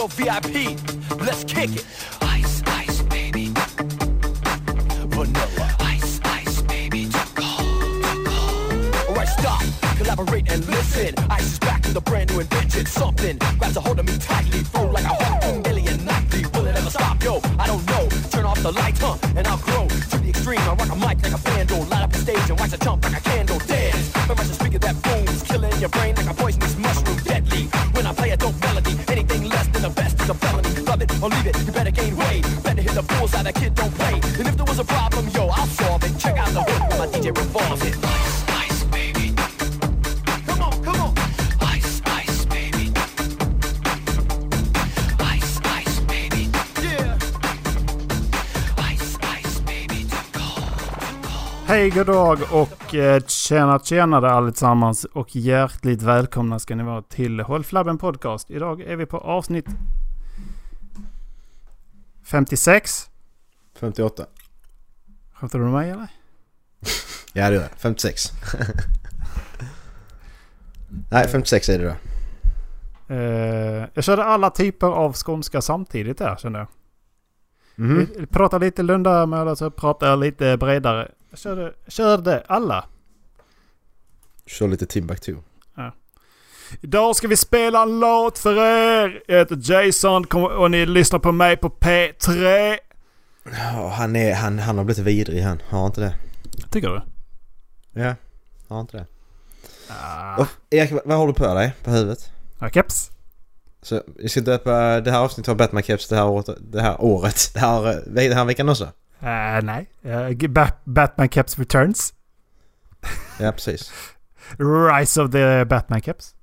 no VIP. Let's kick it. Ice, ice, baby. Vanilla. Ice, ice, baby. Alright, stop, collaborate and listen. Ice is back with a brand new invention. Something grabs a hold of me tightly. Flow like a harpoon million nightly. Will it ever stop? Yo, I don't know. Turn off the lights, huh? And I'll grow to the extreme. I rock a mic like a vandal. Light up the stage and watch a jump like a candle. Dance. Memorize the speaker that booms. Killing your brain like a poisonous mushroom. Deadly. When I play a dope melody. A felony. Love it or leave it. You better gain weight. Better hit the bullseye. That kid don't play. And if there was a problem, yo, I'll solve it. Check out the hood where my DJ revolves it. Ice, ice, baby. Come on, come on. Ice, ice, baby. Ice, ice, baby. Yeah. Ice, ice, baby. Hej, god dag och eh, tjena tjenare allesammans och hjärtligt välkomna ska ni vara till Håll Flabben Podcast. Idag är vi på avsnitt 56. 58. Skämtar du med mig eller? Ja det gör jag. 56. Nej 56 är det då. Eh, jag körde alla typer av skånska samtidigt där kände jag. Mhm. Vi pratar lite lunda med alla så pratar jag lite bredare. Jag körde, körde alla. Kör lite Timbuktu. Idag ska vi spela en låt för er. Jag heter Jason och ni lyssnar på mig på P3. Ja, han, är, han, han har blivit vidrig han. Har inte det? Tycker du? Ja. Har inte det? Ah. Erik vad- vad har du på dig på huvudet? Ja, keps. Så vi ska döpa det här avsnittet av Batman Caps det här året. Det här året. Det här, den här veckan också. Uh, nej. Uh, Bat- Batman Caps Returns. Ja precis. Rise of the Batman Caps.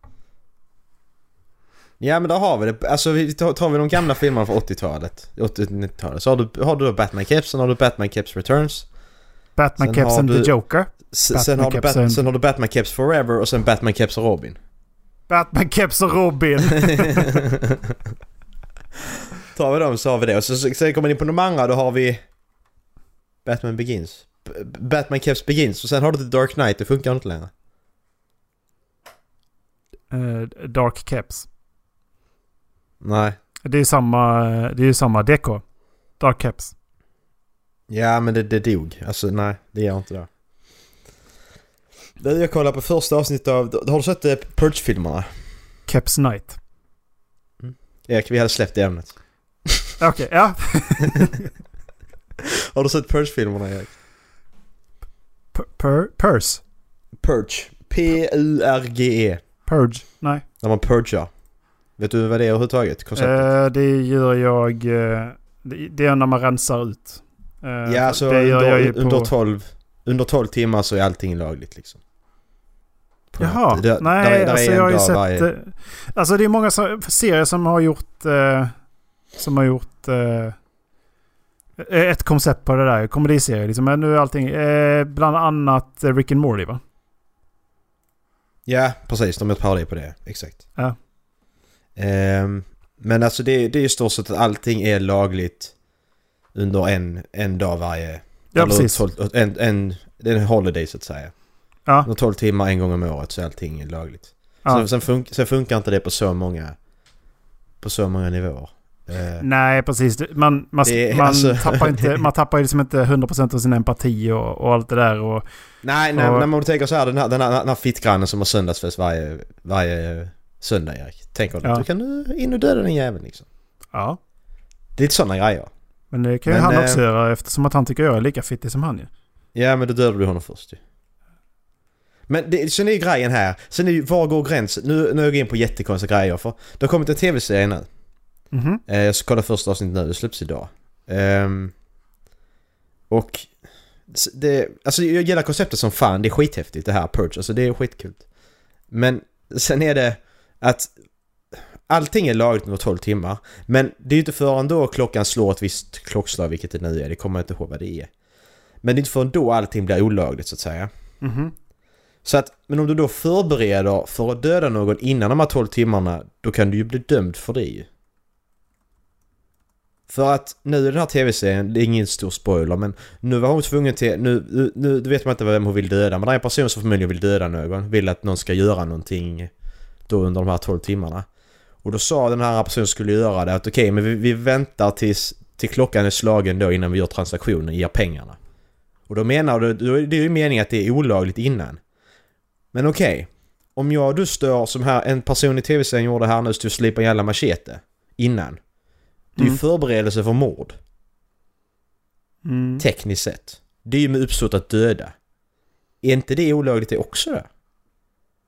Ja men där har vi det. Alltså tar, vi de gamla filmerna från 80-talet. 80-90-talet. Så har du, har du då Batman Caps, sen har du Batman Caps Returns. Batman Sen Caps and du- the Joker. Sen, har du Bat- and- sen har du Batman Caps Forever och sen Batman Caps och Robin. Batman Caps och Robin. Tar vi dem så har vi det. Och så, sen kommer ni in på de andra då har vi Batman Begins. B- Batman Caps Begins och sen har du The Dark Knight. Det funkar inte längre. Eh, Dark Caps. Nej. Det är ju samma, det är samma DK. Dark Caps. Ja men det, det dog. Alltså nej, det gör inte det. Jag kollar på första avsnittet av... Har du sett eh, Purge-filmerna? Caps Knight. Erik, vi hade släppt det ämnet. Okej, ja. Har du sett Purge-filmerna Erik? P- pur- Purse. Purge. P-U-R-G-E. Purge. Nej. När man purgar. Vet du vad det är överhuvudtaget? Konceptet? Eh, det gör jag... eh, det, det är när man rensar ut. Eh, ja, alltså under, på... under, 12, under 12 timmar så är allting lagligt liksom. På Jaha. Det- nej där är- där är alltså jag har ju sett... varje- Alltså det är många serier som har gjort... Eh, som har gjort... Eh, ett koncept på det där, komediserier liksom. Men nu är allting... Bland annat Rick and Morty va? Ja, precis. De har ett parodi på det. Exakt. Ja. Ehm, men alltså det, det är ju stort sett att allting är lagligt under en, en dag varje... Ja, precis. 12, en, en, det är en holiday så att säga. Ja, Under 12 timmar en gång om året så är allting lagligt. ja. Sen, sen, fun, sen funkar inte det på så många... På så många nivåer. Eh, Nej, precis. Man, man, Det man, alltså- tappar inte, man tappar ju liksom inte 100% av sin empati och, och allt det där. Och, Nej, nej, Och- men om du tänker så här, den här, den här, den här fittgrannen som har söndagsfest varje, varje söndag Erik. Tänker du, Ja. du kan du in och döda den jäveln liksom. ja. Det är lite sådana grejer. Men det kan ju han eh, också göra eftersom att han tycker jag är lika fittig som han ju. Ja, men då dödar du honom först ju. Men det, sen är ju grejen här, sen är ju, var går gränsen? Nu, nu är jag in på jättekonstiga grejer för det har kommit en tv-serie nu. Mhm. Eh, jag ska kolla första avsnittet nu, det släpps idag. Ehm, och det, alltså jag gillar konceptet som fan, det är skithäftigt det här Purge, alltså det är skitkul. Men sen är det att allting är lagligt under 12 timmar. Men det är ju inte förrän då klockan slår ett visst klockslag, vilket det nu är, det kommer jag inte ihåg vad det är. Men det är inte förrän då allting blir olagligt så att säga. Mhm. Så att, men om du då förbereder för att döda någon innan de här 12 timmarna, då kan du ju bli dömd för det ju. För att nu i den här tv-serien, det är ingen stor spoiler men nu var hon tvungen till, nu, nu, nu vet man inte vem hon vill döda men det är en person som förmodligen vill döda någon, vill att någon ska göra någonting då under de här 12 timmarna. Och då sa den här personen skulle göra det att okej, men vi, vi väntar tills till klockan är slagen då innan vi gör transaktionen, ger pengarna. Och då menar du, då är det ju meningen att det är olagligt innan. Men okej. Om jag då står som här, en person i tv-serien gjorde här nu, stod och slipade en jävla machete. Innan. Det är ju Mm. förberedelse för mord. Mm. Tekniskt sett. Det är ju med uppsåt att döda. Är inte det olagligt det också då?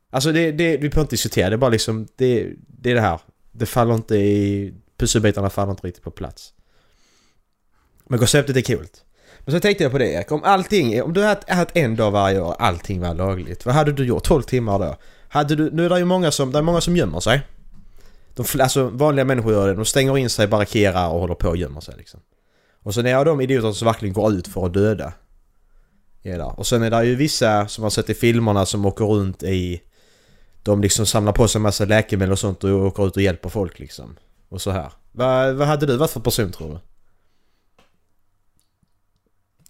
Alltså det, det, vi behöver inte diskutera, det är bara liksom, det, det är det här. Det faller inte i... Pusselbitarna faller inte riktigt på plats. Men konceptet är kul. Men så tänkte jag på det Erik, om allting, om du hade haft en dag varje år, allting var lagligt. Vad hade du gjort? 12 timmar då? Hade du, nu är det ju många som, det är många som gömmer sig. De, alltså vanliga människor gör det, de stänger in sig, barrikerar och håller på och gömmer sig liksom. Och sen är det de idioter som verkligen går ut för att döda. Ja. Och sen är det ju vissa som har sett i filmerna som åker runt i... De liksom samlar på sig en massa läkemedel och sånt och åker ut och hjälper folk liksom. Och så här. Vad, vad hade du varit för person tror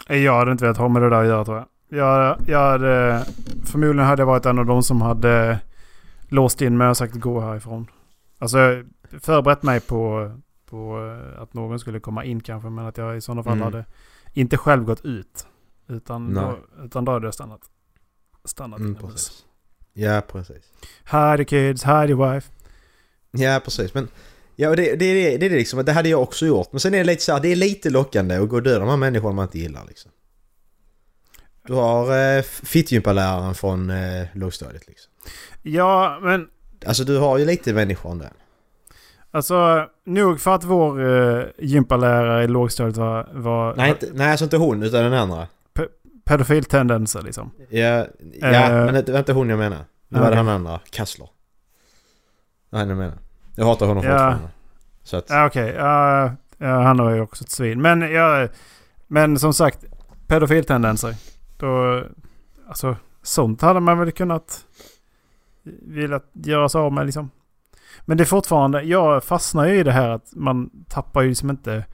du? Jag hade inte velat ha med det där att göra tror jag. Jag, jag hade, förmodligen hade jag varit en av de som hade låst in mig och sagt gå härifrån. Alltså förberett mig på, på att någon skulle komma in kanske. Men att jag i sådana fall Mm. hade inte själv gått ut. Utan, Nej. då, utan då hade jag stannat. Stannat Mm, precis. Ja, precis. Hide the kids, hide your wife. Ja, precis. Men... Ja, det, det, det, det är liksom, det hade jag också gjort. Men sen är det lite så här, det är lite lockande att gå och döda de här människorna man inte gillar liksom. Du har eh, fittgympaläraren från eh, lågstadiet liksom. Ja, men Alltså du har ju lite människor där. alltså nog för att vår uh, gympalärare i lågstadiet var, var Nej, inte, nej, alltså inte hon utan den andra. Pedofiltendenser liksom. Ja, ja Eh. men det var inte hon jag menar. Det var Okej. den andra, Kassler. Vad han jag menar. Jag hatar honom Ja. fortfarande. Så att, Ja, okej. Ja, ja, han var ju också ett svin. Men, ja, men som sagt, pedofiltendenser. Då, alltså, sånt hade man väl kunnat vilja göra sig av med liksom. Men det är fortfarande, jag fastnar ju i det här att man tappar ju liksom inte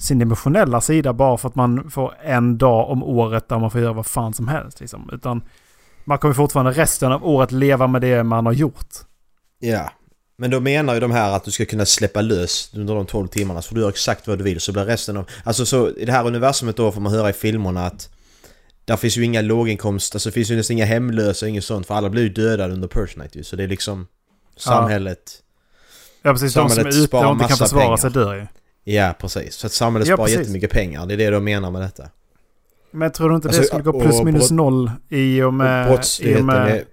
sin emotionella sida bara för att man får en dag om året där man får göra vad fan som helst. Liksom. Utan man kommer fortfarande resten av året leva med det man har gjort. ja. Men då menar ju de här att du ska kunna släppa lös under de 12 timmarna så får du göra exakt vad du vill så blir resten av... Alltså så i det här universumet då får man höra i filmerna att där finns ju inga låginkomst, alltså finns ju nästan inga hemlösa och inget sånt för alla blir ju dödade under Night ju. Så det är liksom samhället... Ja precis, de som Samhället är ute och inte kan försvara pengar. sig dör ju. Ja, precis. Så att samhället Ja, sparar precis. jättemycket pengar. Det är det de menar med detta. Men tror du inte Alltså, det skulle gå plus minus noll i och med, och i och med är...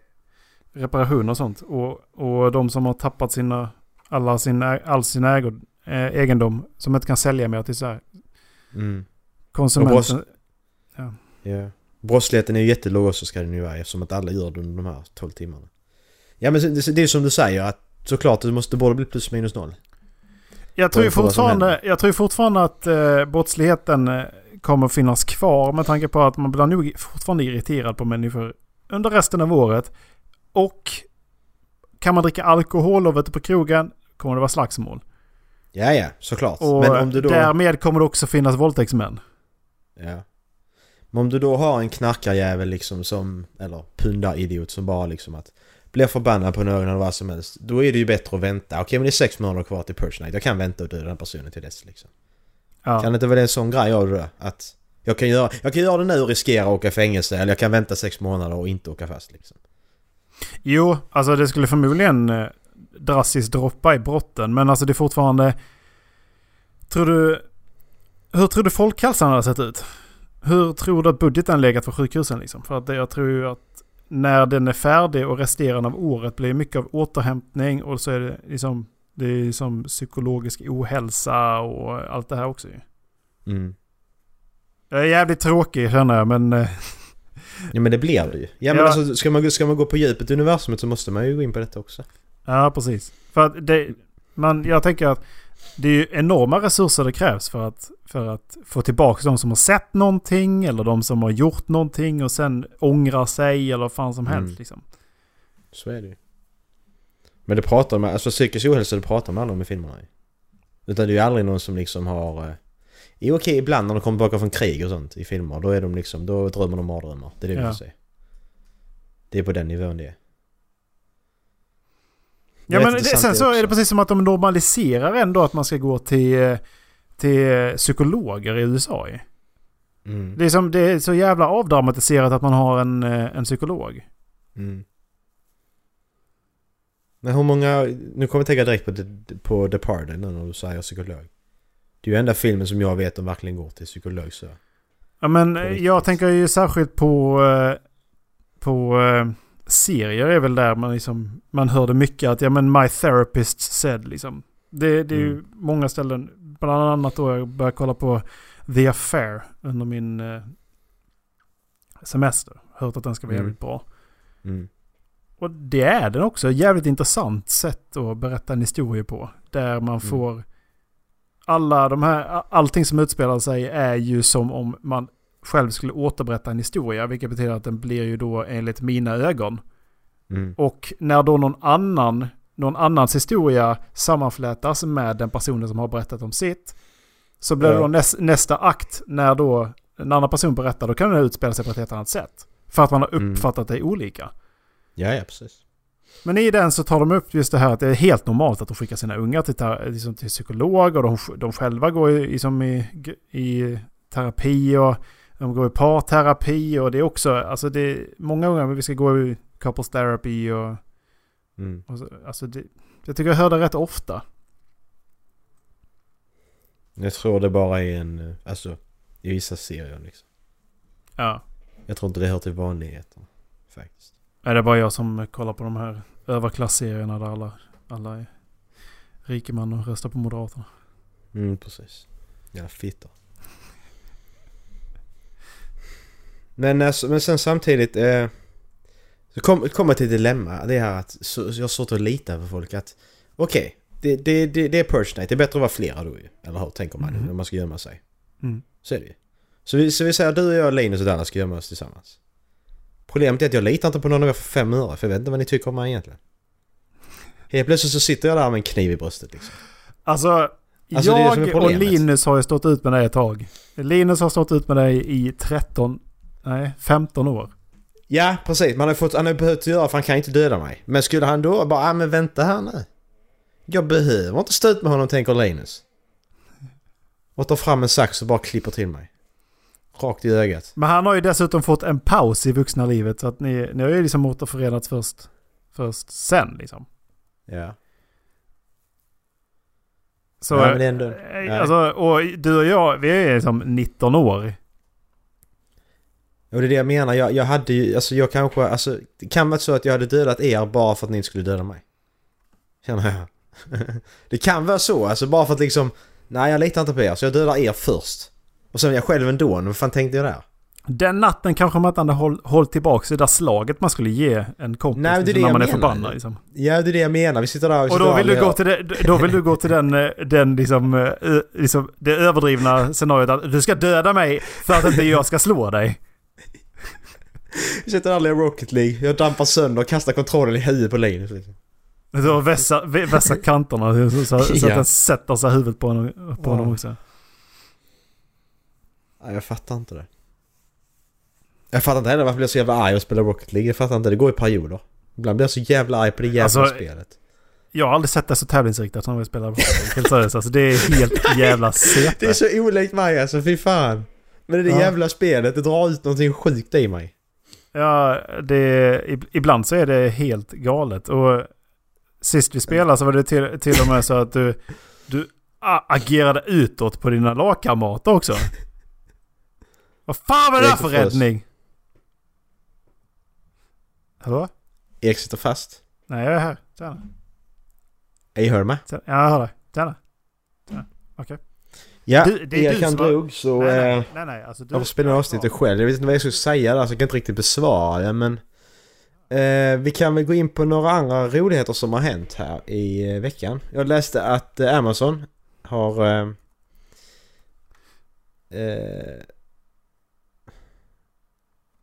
reparation och sånt? Och, och de som har tappat sina, alla sin, all sin ägod, eh, egendom som inte kan sälja mer till så här Mm. konsumenten. Ja. Brottsligheten är ju jättelåg också ska den ju vara eftersom att alla gör det under de här 12 timmarna. Ja men det det är som du säger att såklart det måste både bli plus minus noll. Jag tror fortfarande, jag tror fortfarande att eh, brottsligheten eh, kommer finnas kvar med tanke på att man blir nog fortfarande irriterad på människor under resten av året. Och kan man dricka alkohol och vara ute på krogen kommer det vara slagsmål. Ja ja, såklart. Och men om du då... därmed kommer det också finnas våldtäktsmän. Ja. Men om du då har en knarkarjävel liksom som... Eller pundaridiot som bara liksom att... Blir förbannad på någon eller vad som helst. Då är det ju bättre att vänta. Okej men det är sex månader kvar till Purge Night. Jag kan vänta och döda den personen till dess liksom. Ja. Kan det inte vara en sån grej av det? Att... Jag kan, göra, jag kan göra det nu och riskera att åka fängelse eller jag kan vänta sex månader och inte åka fast liksom. Jo, alltså det skulle förmodligen eh, drastiskt droppa i brotten. Men alltså det är fortfarande... Tror du... Hur tror du folkhälsan hade sett ut? Hur tror du att budgeten legat för sjukhusen liksom? För att det, jag tror ju att när den är färdig och resterande av året blir mycket av återhämtning och så är det liksom... Det är som psykologisk ohälsa och allt det här också. Mm. Jag är jävligt tråkig känner jag men... eh, Ja men det blir det ju. Ja men Ja. alltså ska man, ska man gå på djupet i universumet så måste man ju gå in på detta också. Ja, precis. För att det, man, jag tänker att det är ju enorma resurser det krävs för att, för att få tillbaka de som har sett någonting eller de som har gjort någonting och sen ångrar sig eller vad fan som helst. Mm. Liksom. Så är det ju. Men det pratar man, alltså psykisk ohälsa det pratar man aldrig om i filmerna. Utan det är ju aldrig någon som liksom har... Eh, jo okej ibland när de kommer tillbaka från krig och sånt i filmer då är de liksom, då drömmer de mardrömmar. Det är det vi Ja. får se. Det är på den nivån det är. Ja, men det, sen så är det precis som att de normaliserar ändå att man ska gå till, till psykologer i USA. Mm. Det är, som, det är så jävla avdramatiserat att man har en, eh, en psykolog. Mm. Men hur många... Nu kommer jag tänka direkt på, på Departed nu när du säger psykolog. Det är ju enda filmen som jag vet de verkligen går till psykolog så. Ja, men eh, jag tänker ju särskilt på, eh, på eh, serier är väl där man liksom, man hörde mycket att ja men my therapist said liksom. Det, det är ju Mm. många ställen, bland annat då jag började kolla på The Affair under min eh, semester. Hört att den ska vara Mm. jävligt bra. Mm. Och det är den också. Jävligt intressant sätt att berätta en historia på. Där man får... Alla de här... Allting som utspelar sig är ju som om man själv skulle återberätta en historia. Vilket betyder att den blir ju då enligt mina ögon. Mm. Och när då någon annan... Någon annans historia sammanflätas med den personen som har berättat om sitt. Så blir det då näs, nästa akt när då en annan person berättar. Då kan den utspela sig på ett helt annat sätt. För att man har Mm. uppfattat det olika. Ja, ja precis. Men i den så tar de upp just det här att det är helt normalt att de skickar sina unga till, liksom till psykolog och de, de själva går i, liksom i, i terapi och de går i parterapi och det är också, alltså det är många unga, vi ska gå i couples therapy och, Mm. och så, alltså det, jag tycker jag hör det rätt ofta. Jag tror det bara är en... Alltså, i vissa serier liksom. Ja. Jag tror inte det hör till vanligheterna. Faktiskt. Är det bara jag som kollar på de här överklasserierna där alla, alla är rikeman och röstar på Moderaterna? Mm, precis. Jävla fitta. Men, alltså, men sen samtidigt... Eh, så kom, kommer jag till dilemma. Det här att så, jag har svårt att lita på folk att... Okej, det, det, det, det är Purge Night. Det är bättre att vara flera då ju. Eller hur? Tänker man Mhm. när man ska gömma sig. Mm. Så är det ju. Så vi, så vi säger du och jag, Linus och Dallas ska gömma oss tillsammans. Problemet är att jag litar inte på någon av er för fem öre. För jag vet inte vad ni tycker om mig egentligen. Helt plötsligt så sitter jag där med en kniv i bröstet liksom. Alltså, Alltså, jag och. Linus har ju stått ut med dig ett tag. Linus har stått ut med dig i 13, nej 15 år. Ja, precis. Man har fått, han har behövt göra för han kan inte döda mig. Men skulle han då bara, ah, men vänta här nu. Jag behöver inte stå ut med honom, tänker Linus. Och tar fram en sax och bara klipper till mig. Rakt i ögat. Men han har ju dessutom fått en paus i vuxna livet så att ni, ni har ju liksom återförenats först, först sen liksom. Ja. Så, ja men ändå... eh, alltså, och du och jag, vi är liksom 19 år. Och det är det jag menar. Jag, jag hade ju, alltså jag kanske, alltså det kan vara så att jag hade dödat er bara för att ni inte skulle döda mig. Känner jag. det kan vara så, alltså bara för att liksom, nej jag litar inte på er så jag dödar er först. Och sen är jag själv ändå, vad fan tänkte jag där? Den natten kanske man inte hade håll, hållit tillbaka det där slaget man skulle ge en kompis Nej, det är liksom, det när man är menar. förbannad. Liksom. Ja det är det jag menar, vi sitter där Och sitter då vill, du gå till det, då vill du gå till den, eh, den liksom, eh, liksom, det överdrivna scenariot att du ska döda mig för att inte jag ska slå dig. Där och lirar Rocket League, jag dampar sönder och kastar kontrollen i huvudet på Linus liksom. Så vässa, vä- vässa kanterna så, så, så Ja. att den sätter sig huvudet på honom, på honom Ja. också. Nej jag fattar inte det. Jag fattar inte heller varför jag blir så jävla arg och spelar Rocket League. Jag fattar inte, det går i perioder. Ibland blir jag så jävla arg på det jävla Alltså, spelet. Jag har aldrig sett det så tävlingsinriktat som när vi spelar Rocket Helt seriöst alltså. Det är helt jävla CP. Det är så olikt mig alltså, fy fan. Men det Ja. jävla spelet, det drar ut någonting sjukt i mig. Ja, det, ib- ibland så är det helt galet. Och sist vi spelade så var det till, till och med så att du, du agerade utåt på dina lagkamrater också. Vad fan var det där för räddning? Hallå? Erik sitter fast. Nej, jag är här. Tjena. Jag hör mig. Ja, jag hör dig. Tjena. Tjena. Okej. Ja, Du- det är har- drog så... Nej, eh, nej, nej, nej. Alltså, du, Jag får spela avsnittet själv. Jag vet inte vad jag skulle säga där så jag kan inte riktigt besvara det men... Eh, vi kan väl gå in på några andra roligheter som har hänt här i eh, veckan. Jag läste att eh, Amazon har... Eh, eh,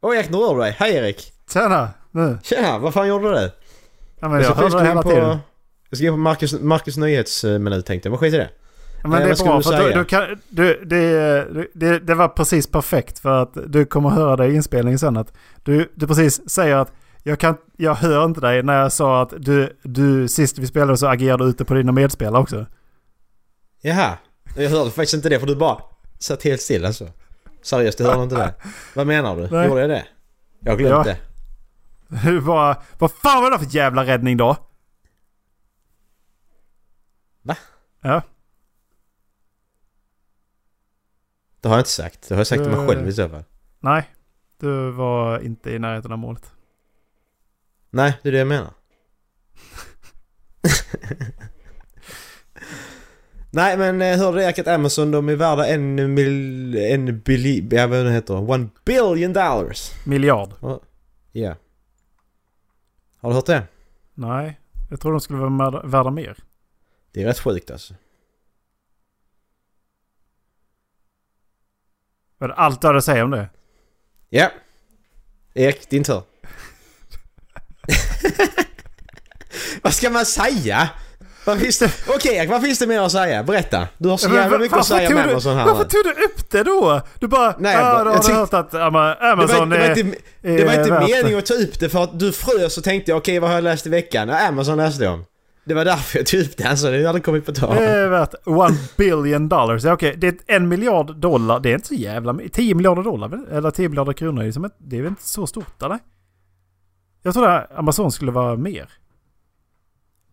Oj, Erik, nu rör du dig. Hej Erik! Tjena! Nu. Tjena, vad fan gjorde du? Ja, men jag ska hörde in hela på, tiden. Jag ska gå in på Marcus, Marcus nyhetsminut tänkte jag, men skit i det. Men det är bra för du du kan, du, det, det, det var precis perfekt för att du kommer höra det i inspelningen sen att du, du precis säger att Jag, kan, jag hör inte dig när jag sa att du, du sist vi spelade så agerade du ute på dina medspelare också. Jaha. Jag hörde faktiskt inte det för du bara satt helt still alltså. Seriöst, du hörde inte det? Vad menar du? Nej. Gjorde jag det? Jag har glömt Ja. det. Du bara, vad fan var det för jävla räddning då? Va? Ja. Det har jag inte sagt. Det har jag sagt till mig själv i så fall. Nej, du var inte i närheten av målet. Nej, det är det jag menar. Nej men eh, hörde du att Amazon de är värda en mil... En billi... Ja vad det heter? One billion dollars! Miljard. Ja. Har du hört det? Nej, jag tror de skulle vara värda mer. Det är rätt sjukt alltså. Var det allt du hade att säga om det? Ja. Erik, din tur. vad ska man säga? Vad finns det... Okej Erik, vad finns det mer att säga? Berätta. Du har så Men jävla va- mycket att säga med Amazon här Varför tog du upp det då? Du bara, Nej, ja, jag bara- jag tyck- hört att Ama- Det var, Amazon det, var är, inte, det var är inte meningen att ta upp det för att du frös och tänkte okej vad har jag läst i veckan? Ja, Amazon läste jag om. Det var därför jag tog upp det, alltså det hade kommit på tal. Det är värt one billion dollars. Okej, det är en miljard dollar. Det är inte så jävla mycket. 10 miljarder dollar? Eller 10 miljarder kronor. är som ett- Det är väl inte så stort eller? Jag trodde att Amazon skulle vara mer.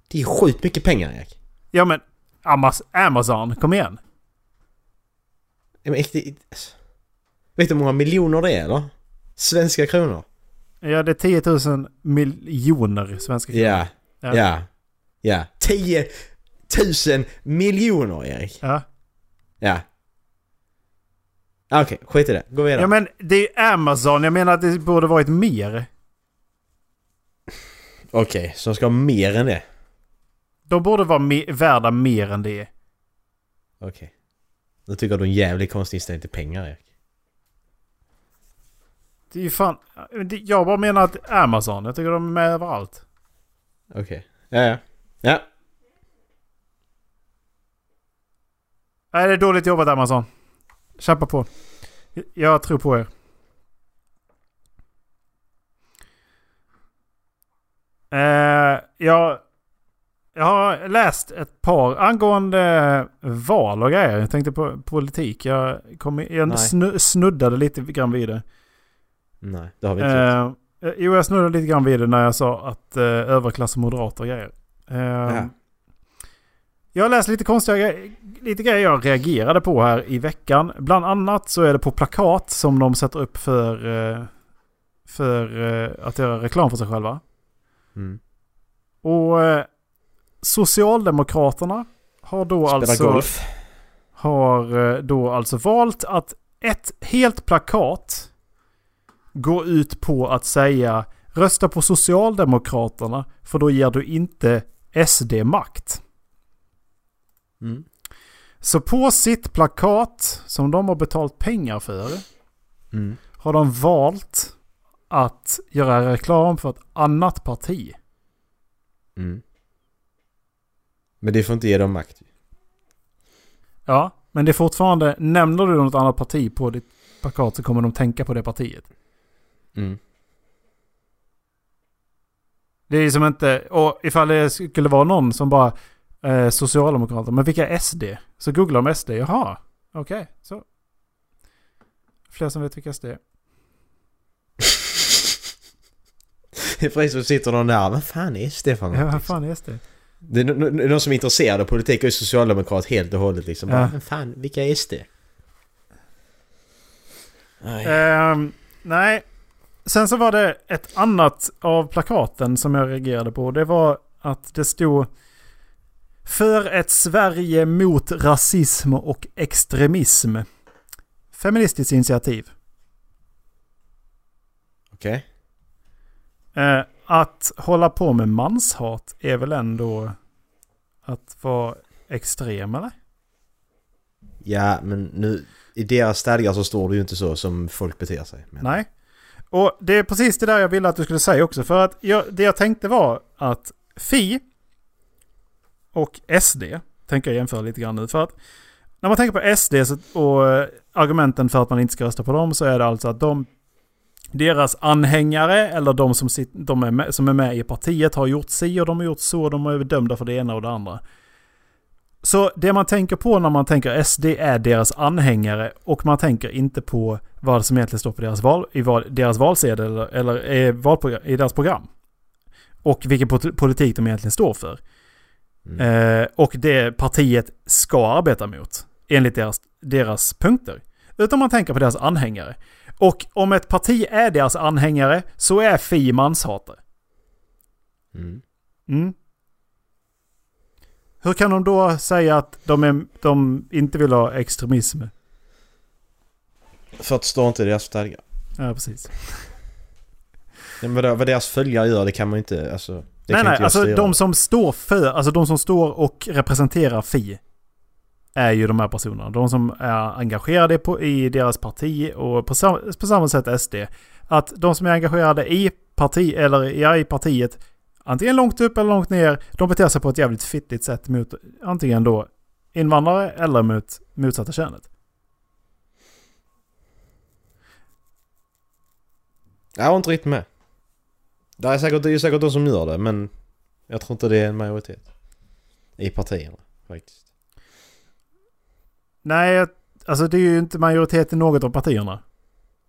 Det är sjukt mycket pengar Erik. Ja men Amaz- Amazon, kom igen. Ja, men, det, vet du hur många miljoner det är eller? Svenska kronor? Ja det är 10 000 miljoner svenska kronor. Ja. Ja. Ja. Ja. 10 000 miljoner Erik. Ja. Ja. Okej, skit i det. Gå vidare. ja men det är ju Amazon. Jag menar att det borde varit mer. Okej, så de ska ha mer än det? De borde vara me- värda mer än det. Okej. Nu tycker jag du är en jävligt konstig inställning till pengar Erik. Det är ju fan... det- Jag bara menar att Amazon, jag tycker de är med överallt. Okej. Ja, ja. Ja. Nej, det är dåligt jobbat Amazon. Kämpa på. Jag tror på er. Eh, jag, jag har läst ett par angående val och grejer. Jag tänkte på politik. Jag, kom, jag snu, snuddade lite grann vid det. Nej, det har vi inte gjort. Eh, eh, jo, jag snuddade lite grann vid det när jag sa att eh, överklass och moderater och grejer. Ja. Jag har läst lite konstiga lite grejer jag reagerade på här i veckan. Bland annat så är det på plakat som de sätter upp för, eh, för eh, att göra reklam för sig själva. Mm. Och eh, Socialdemokraterna har då Spela alltså golf. har då alltså valt att ett helt plakat går ut på att säga rösta på Socialdemokraterna för då ger du inte SD makt. Mm. Så på sitt plakat som de har betalt pengar för Mm. har de valt att göra reklam för ett annat parti. Mm. Men det får inte ge dem makt. Ja, men det är fortfarande, nämner du något annat parti på ditt plakat så kommer de tänka på det partiet. Mm. Det är som inte, och ifall det skulle vara någon som bara eh, Socialdemokrater, men vilka är SD? Så googlar de SD, jaha, okej, så. Fler som vet vilka SD är. Det är precis som sitter någon där. Vad fan är SD för Ja, vad fan är SD? Det är någon som är intresserad av politik och är socialdemokrat helt och hållet liksom. Ja. Bara, Men fan, vilka är SD? Nej. Ehm, nej. Sen så var det ett annat av plakaten som jag reagerade på. Det var att det stod För ett Sverige mot rasism och extremism. Feministiskt initiativ. Okej. Eh, att hålla på med manshat är väl ändå att vara extrem eller? Ja, men nu... I deras stadgar så står det ju inte så som folk beter sig. Men, Nej. Och det är precis det där jag ville att du skulle säga också. För att jag, det jag tänkte var att Fi och SD tänker jag jämföra lite grann nu. För att när man tänker på SD så, och eh, argumenten för att man inte ska rösta på dem så är det alltså att de deras anhängare eller de som, sit, de är med, som är med i partiet har gjort si och de har gjort så. De är dömda för det ena och det andra. Så det man tänker på när man tänker SD är deras anhängare och man tänker inte på vad som egentligen står på deras, val, i val, deras valsedel eller, eller i, valprogram, i deras program. Och vilken politik de egentligen står för. Mm. Eh, och det partiet ska arbeta mot enligt deras, deras punkter. Utan man tänker på deras anhängare. Och om ett parti är deras anhängare så är Fi manshatare. Mm. Mm. Hur kan de då säga att de, är, de inte vill ha extremism? För att det står inte i deras stadgar. Ja, precis. Men vad, deras följare gör det kan man inte, alltså... Nej, nej, inte alltså styra. de som står för, alltså de som står och representerar Fi är ju de här personerna. De som är engagerade på, i deras parti och på, sam, på samma sätt SD. Att de som är engagerade i parti, eller ja, i partiet, antingen långt upp eller långt ner, de beter sig på ett jävligt fittigt sätt mot antingen då invandrare eller mot motsatta könet. Jag var inte riktigt med. Det är säkert, det är säkert de som gör det, men... Jag tror inte det är en majoritet. I partierna, faktiskt. Nej, alltså det är ju inte majoritet i något av partierna.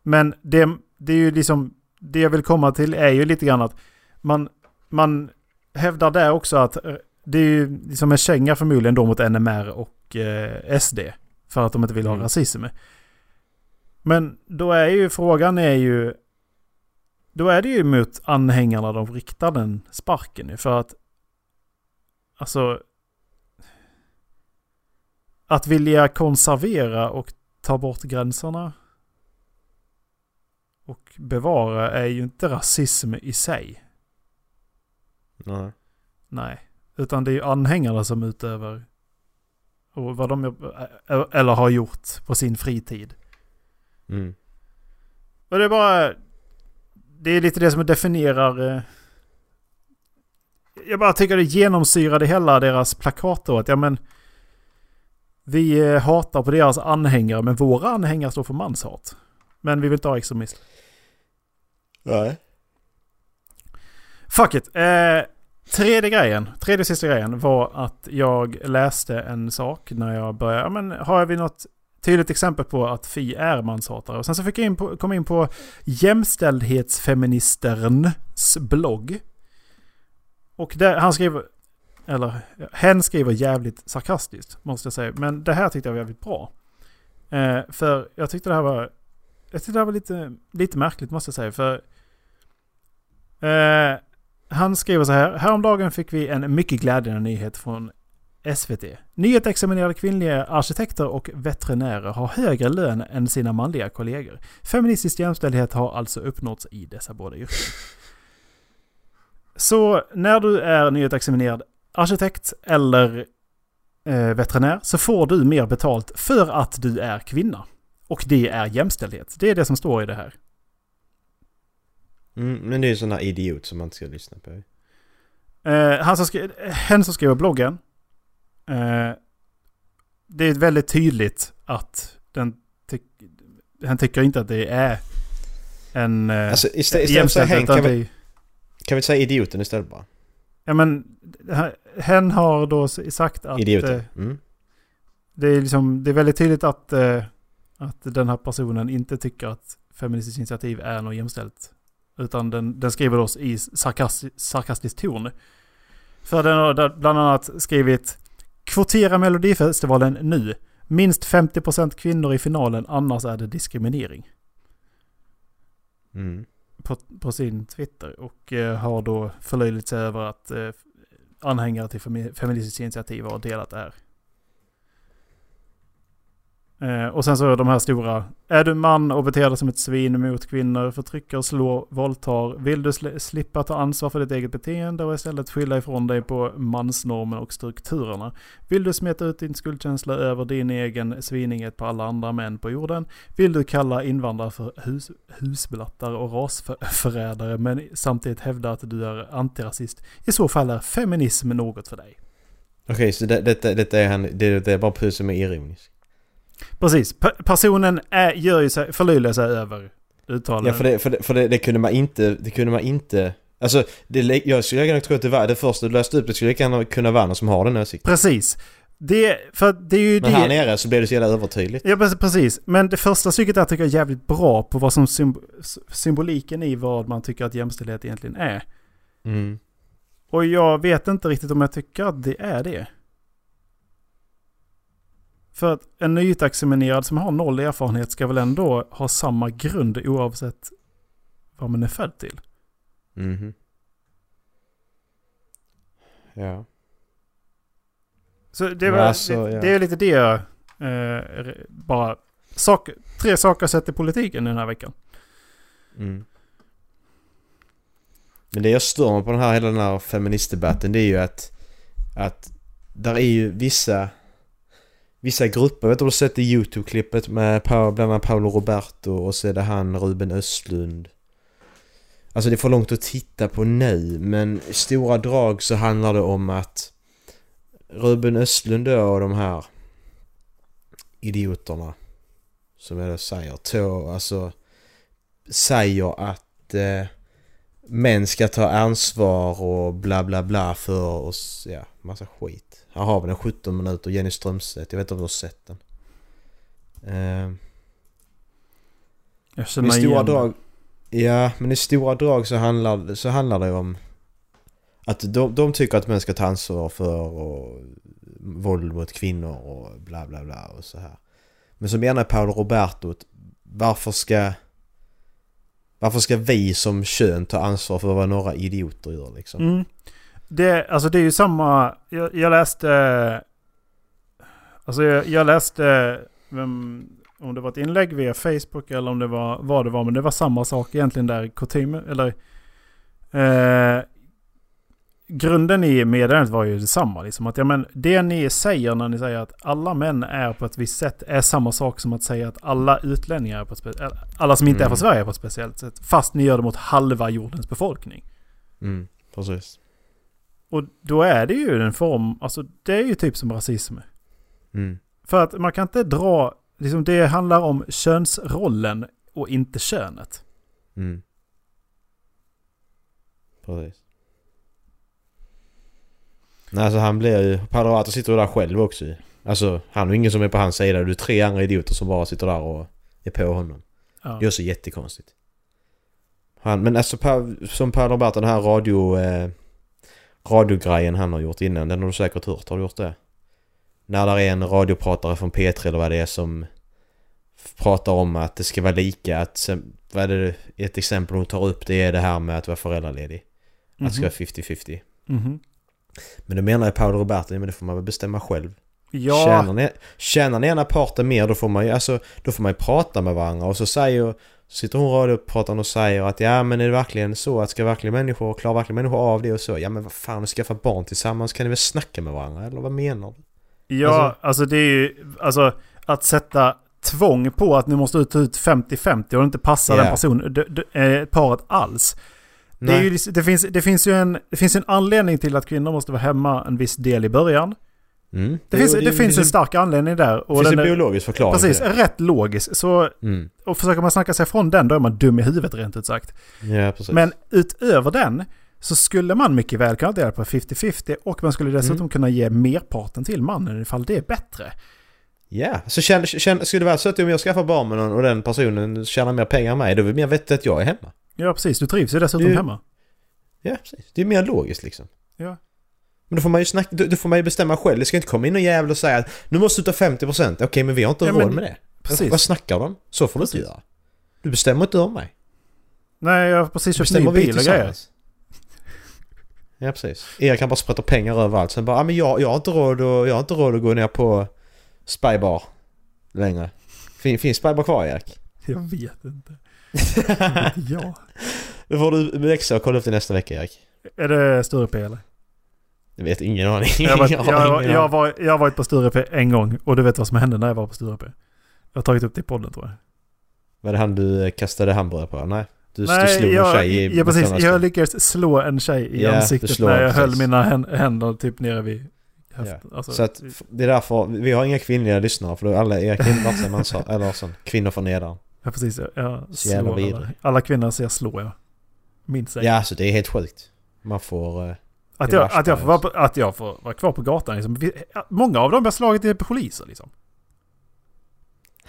Men det, det är ju liksom, det jag vill komma till är ju lite grann att man, man hävdar där också att eh, det är ju liksom en känga förmodligen då mot NMR och eh, SD. För att de inte vill ha Mm. rasism. Men då är ju frågan är ju, då är det ju mot anhängarna de riktar den sparken. För att, alltså, att vilja konservera och ta bort gränserna och bevara är ju inte rasism i sig. Nej. Nej. Utan det är ju anhängarna som utövar och vad de eller har gjort på sin fritid. Mm. Och det är bara... Det är lite det som definierar... eh, Jag bara tycker det genomsyrade hela deras plakat då. Att ja men... Vi eh, hatar på deras anhängare men våra anhängare står för manshat. Men vi vill inte ha extremism. Nej. Fuck it. Eh, tredje grejen, tredje och sista grejen var att jag läste en sak när jag började. Ja, men har vi något tydligt exempel på att Fi är manshatare? Och sen så fick jag in på, kom in på jämställdhetsfeministerns blogg. Och där, han skriver, eller hen skriver jävligt sarkastiskt måste jag säga. Men det här tyckte jag var jävligt bra. Eh, för jag tyckte det här var, jag tyckte det här var lite, lite märkligt måste jag säga. För Eh, han skriver så här. Häromdagen fick vi en mycket glädjande nyhet från SVT. Nyutexaminerade kvinnliga arkitekter och veterinärer har högre lön än sina manliga kollegor. Feministisk jämställdhet har alltså uppnåtts i dessa båda yrken. Så när du är nyutexaminerad arkitekt eller eh, veterinär så får du mer betalt för att du är kvinna. Och det är jämställdhet. Det är det som står i det här. Mm, men det är ju sån här idiot som man inte ska lyssna på. Eh, han som skri- hen som skriver bloggen. Eh, det är väldigt tydligt att den ty- han tycker inte att det är en eh, Alltså istället, istället för hen, kan vi, kan vi säga idioten istället bara? Ja men hen har då sagt att Idioten. eh, Mm. det, är liksom, det är väldigt tydligt att, eh, att den här personen inte tycker att Feministiskt initiativ är något jämställt. Utan den, den skriver oss i sarkastisk, sarkastisk ton. För den har bland annat skrivit Kvotera Melodifestivalen nu. Minst 50% kvinnor i finalen, annars är det diskriminering. Mm. På, på sin Twitter. Och eh, har då förlöjligt sig över att eh, anhängare till Femi- Feministiskt initiativ har delat det här. Eh, och sen så är de här stora. Är du man och beter dig som ett svin mot kvinnor, förtrycker, slår, våldtar. Vill du sl slippa ta ansvar för ditt eget beteende och istället skylla ifrån dig på mansnormen och strukturerna? Vill du smeta ut din skuldkänsla över din egen svinighet på alla andra män på jorden? Vill du kalla invandrare för hus, husblattar och rasförrädare men samtidigt hävda att du är antirasist? I så fall är feminism något för dig. Okej, så det, detta, detta är han, det, det är bara Puss som är ironisk. Precis. P- personen är, gör ju sig, förlöjligar sig över uttalande. Ja, för det, för det, för det, det kunde man inte, det kunde man inte... Alltså, det, jag skulle gärna tro att det var det första du läste upp, det skulle gärna kunna vara någon som har den åsikten. Precis. Det, för det är ju Men det... här nere så blev det så jävla övertydligt. Ja, precis- precis. Men det första stycket där tycker jag är jävligt bra på vad som symb- symboliken i vad man tycker att jämställdhet egentligen är. Mm. Och jag vet inte riktigt om jag tycker att det är det. För att en nyutexaminerad som har noll erfarenhet ska väl ändå ha samma grund oavsett vad man är född till. Mhm. Ja. Så det, var, alltså, det, ja. det är lite det jag eh, bara... Sak, tre saker sett i politiken den här veckan. Mm. Men det jag stör mig på den här, hela den här feministdebatten det är ju att, att där är ju vissa, vissa grupper, vet du har du sett det YouTube-klippet med bland annat Paolo Roberto och så är det han Ruben Östlund. Alltså det är för långt att titta på nu men i stora drag så handlar det om att Ruben Östlund då och de här idioterna som jag då säger, två, alltså säger att eh, män ska ta ansvar och bla bla bla för oss, ja, massa skit. Här har vi den 17 minuter, Jenny Strömstedt, jag vet inte om du har sett den. Eh, Jag I känner stora igen drag, ja men i stora drag så handlar, så handlar det om att de, de tycker att män ska ta ansvar för och våld mot kvinnor och bla bla bla och så här. Men så menar Paolo Roberto varför ska varför ska vi som kön ta ansvar för vad några idioter gör liksom? Mm. Det, alltså det är ju samma... Jag, jag läste... Alltså jag, jag läste... Vem, om det var ett inlägg via Facebook eller om det var vad det var. Men det var samma sak egentligen där. Kutym, eller... Eh, grunden i meddelandet var ju detsamma. Liksom, att, ja, men det ni säger när ni säger att alla män är på ett visst sätt är samma sak som att säga att alla utlänningar är på ett speciellt Alla som inte är Mm. från Sverige är på ett speciellt sätt. Fast ni gör det mot halva jordens befolkning. Mm, precis. Och då är det ju en form, alltså det är ju typ som rasism. Mm, För att man kan inte dra, liksom det handlar om könsrollen och inte könet. mm. Precis. Nej, alltså han blir ju... Roberto sitter ju där själv också. Alltså, han är ingen som är på hans sida. Det är tre andra idioter som bara sitter där och är på honom. Ja. Det är också jättekonstigt. Han, men alltså som Per Roberto, den här radio... Eh, radiogrejen han har gjort innan, den har du säkert hört. Har du gjort det? När där är en radiopratare från P3 eller vad det är som pratar om att det ska vara lika. Att, vad är det, ett exempel hon tar upp det är det här med att vara föräldraledig. Att det ska vara 50-50. Mhm. Men då menar ju Paolo Roberto, men det får man väl bestämma själv. Ja, Tjänar, ni, tjänar ni ena parten mer då får man ju alltså, då får man ju prata med varandra och så säger så sitter hon radioprataren och säger att ja men är det verkligen så att ska verkligen människor, klarar verkligen människor av det och så? Ja men vad fan, skaffa barn tillsammans kan ni väl snacka med varandra eller vad menar du? ja alltså- alltså, det är ju, alltså att sätta tvång på att ni måste ta ut 50-50 och det inte passar Ja. den personen, d- d- eh, paret alls. Det, är Nej. ju, liksom- det, finns, det, finns ju en, det finns en anledning till att kvinnor måste vara hemma en viss del i början. Mm. Det, finns, det, finns en stark anledning där. Och finns en den är, biologisk förklaring precis, det. rätt logisk. Så Mm. och försöker man snacka sig från den då är man dum i huvudet rent ut sagt. Ja precis. Men utöver den så skulle man mycket väl kunna dela på 50-50 och man skulle dessutom Mm. kunna ge merparten till mannen ifall det är bättre. Ja, så känn, känn, skulle det vara så att om jag skaffar barn med någon och den personen tjänar mer pengar än mig, då är det mer vettigt att jag är hemma. Ja precis, du trivs ju dessutom Du- hemma. Ja, precis. Det är mer logiskt liksom. Ja. Men då får man ju snacka, då, då får man ju bestämma själv. Det ska inte komma in någon jävel och säga att nu måste du ta 50%. Okej, men vi har inte Ja, råd men- med det. Precis. Vad snackar de? Så får du inte Precis. göra. Du bestämmer inte om mig. Nej, jag har precis köpt ny bil och grejer. Ja, precis. Erik kan bara sprätta pengar överallt. Sen bara, ah, men jag, jag, har inte råd att, jag har inte råd att gå ner på Spybar längre. Fin, finns Spybar kvar Erik? Jag vet inte. ja. Då får du växa och kolla upp det nästa vecka Erik. Är det Sturepé eller? Jag vet ingen aning. Jag Jag jag, jag, varit, jag har varit på Sturepé en gång och du vet vad som hände när jag var på Sturepé. Jag har tagit upp det i podden tror jag. Var det han du eh, kastade hamburgare på? Nej. Du, du Nej, slog en jag, tjej i ja, precis. Jag lyckades slå en tjej i du ansiktet när jag höll precis. mina hän- händer typ nere vid höften. Alltså, Så att det är därför, vi har inga kvinnliga lyssnare för då är alla Erik Lindvarsson, man sa, eller sån, kvinnor från nedan. Ja, precis. Ja, Så jävla slår alla. alla kvinnor ser slå, ja. Minns jag. Ja, alltså det är helt sjukt. Man får... Att jag, att, jag får är- vara, på- att jag får vara kvar på gatan liksom. Många av dem har slagit är poliser liksom.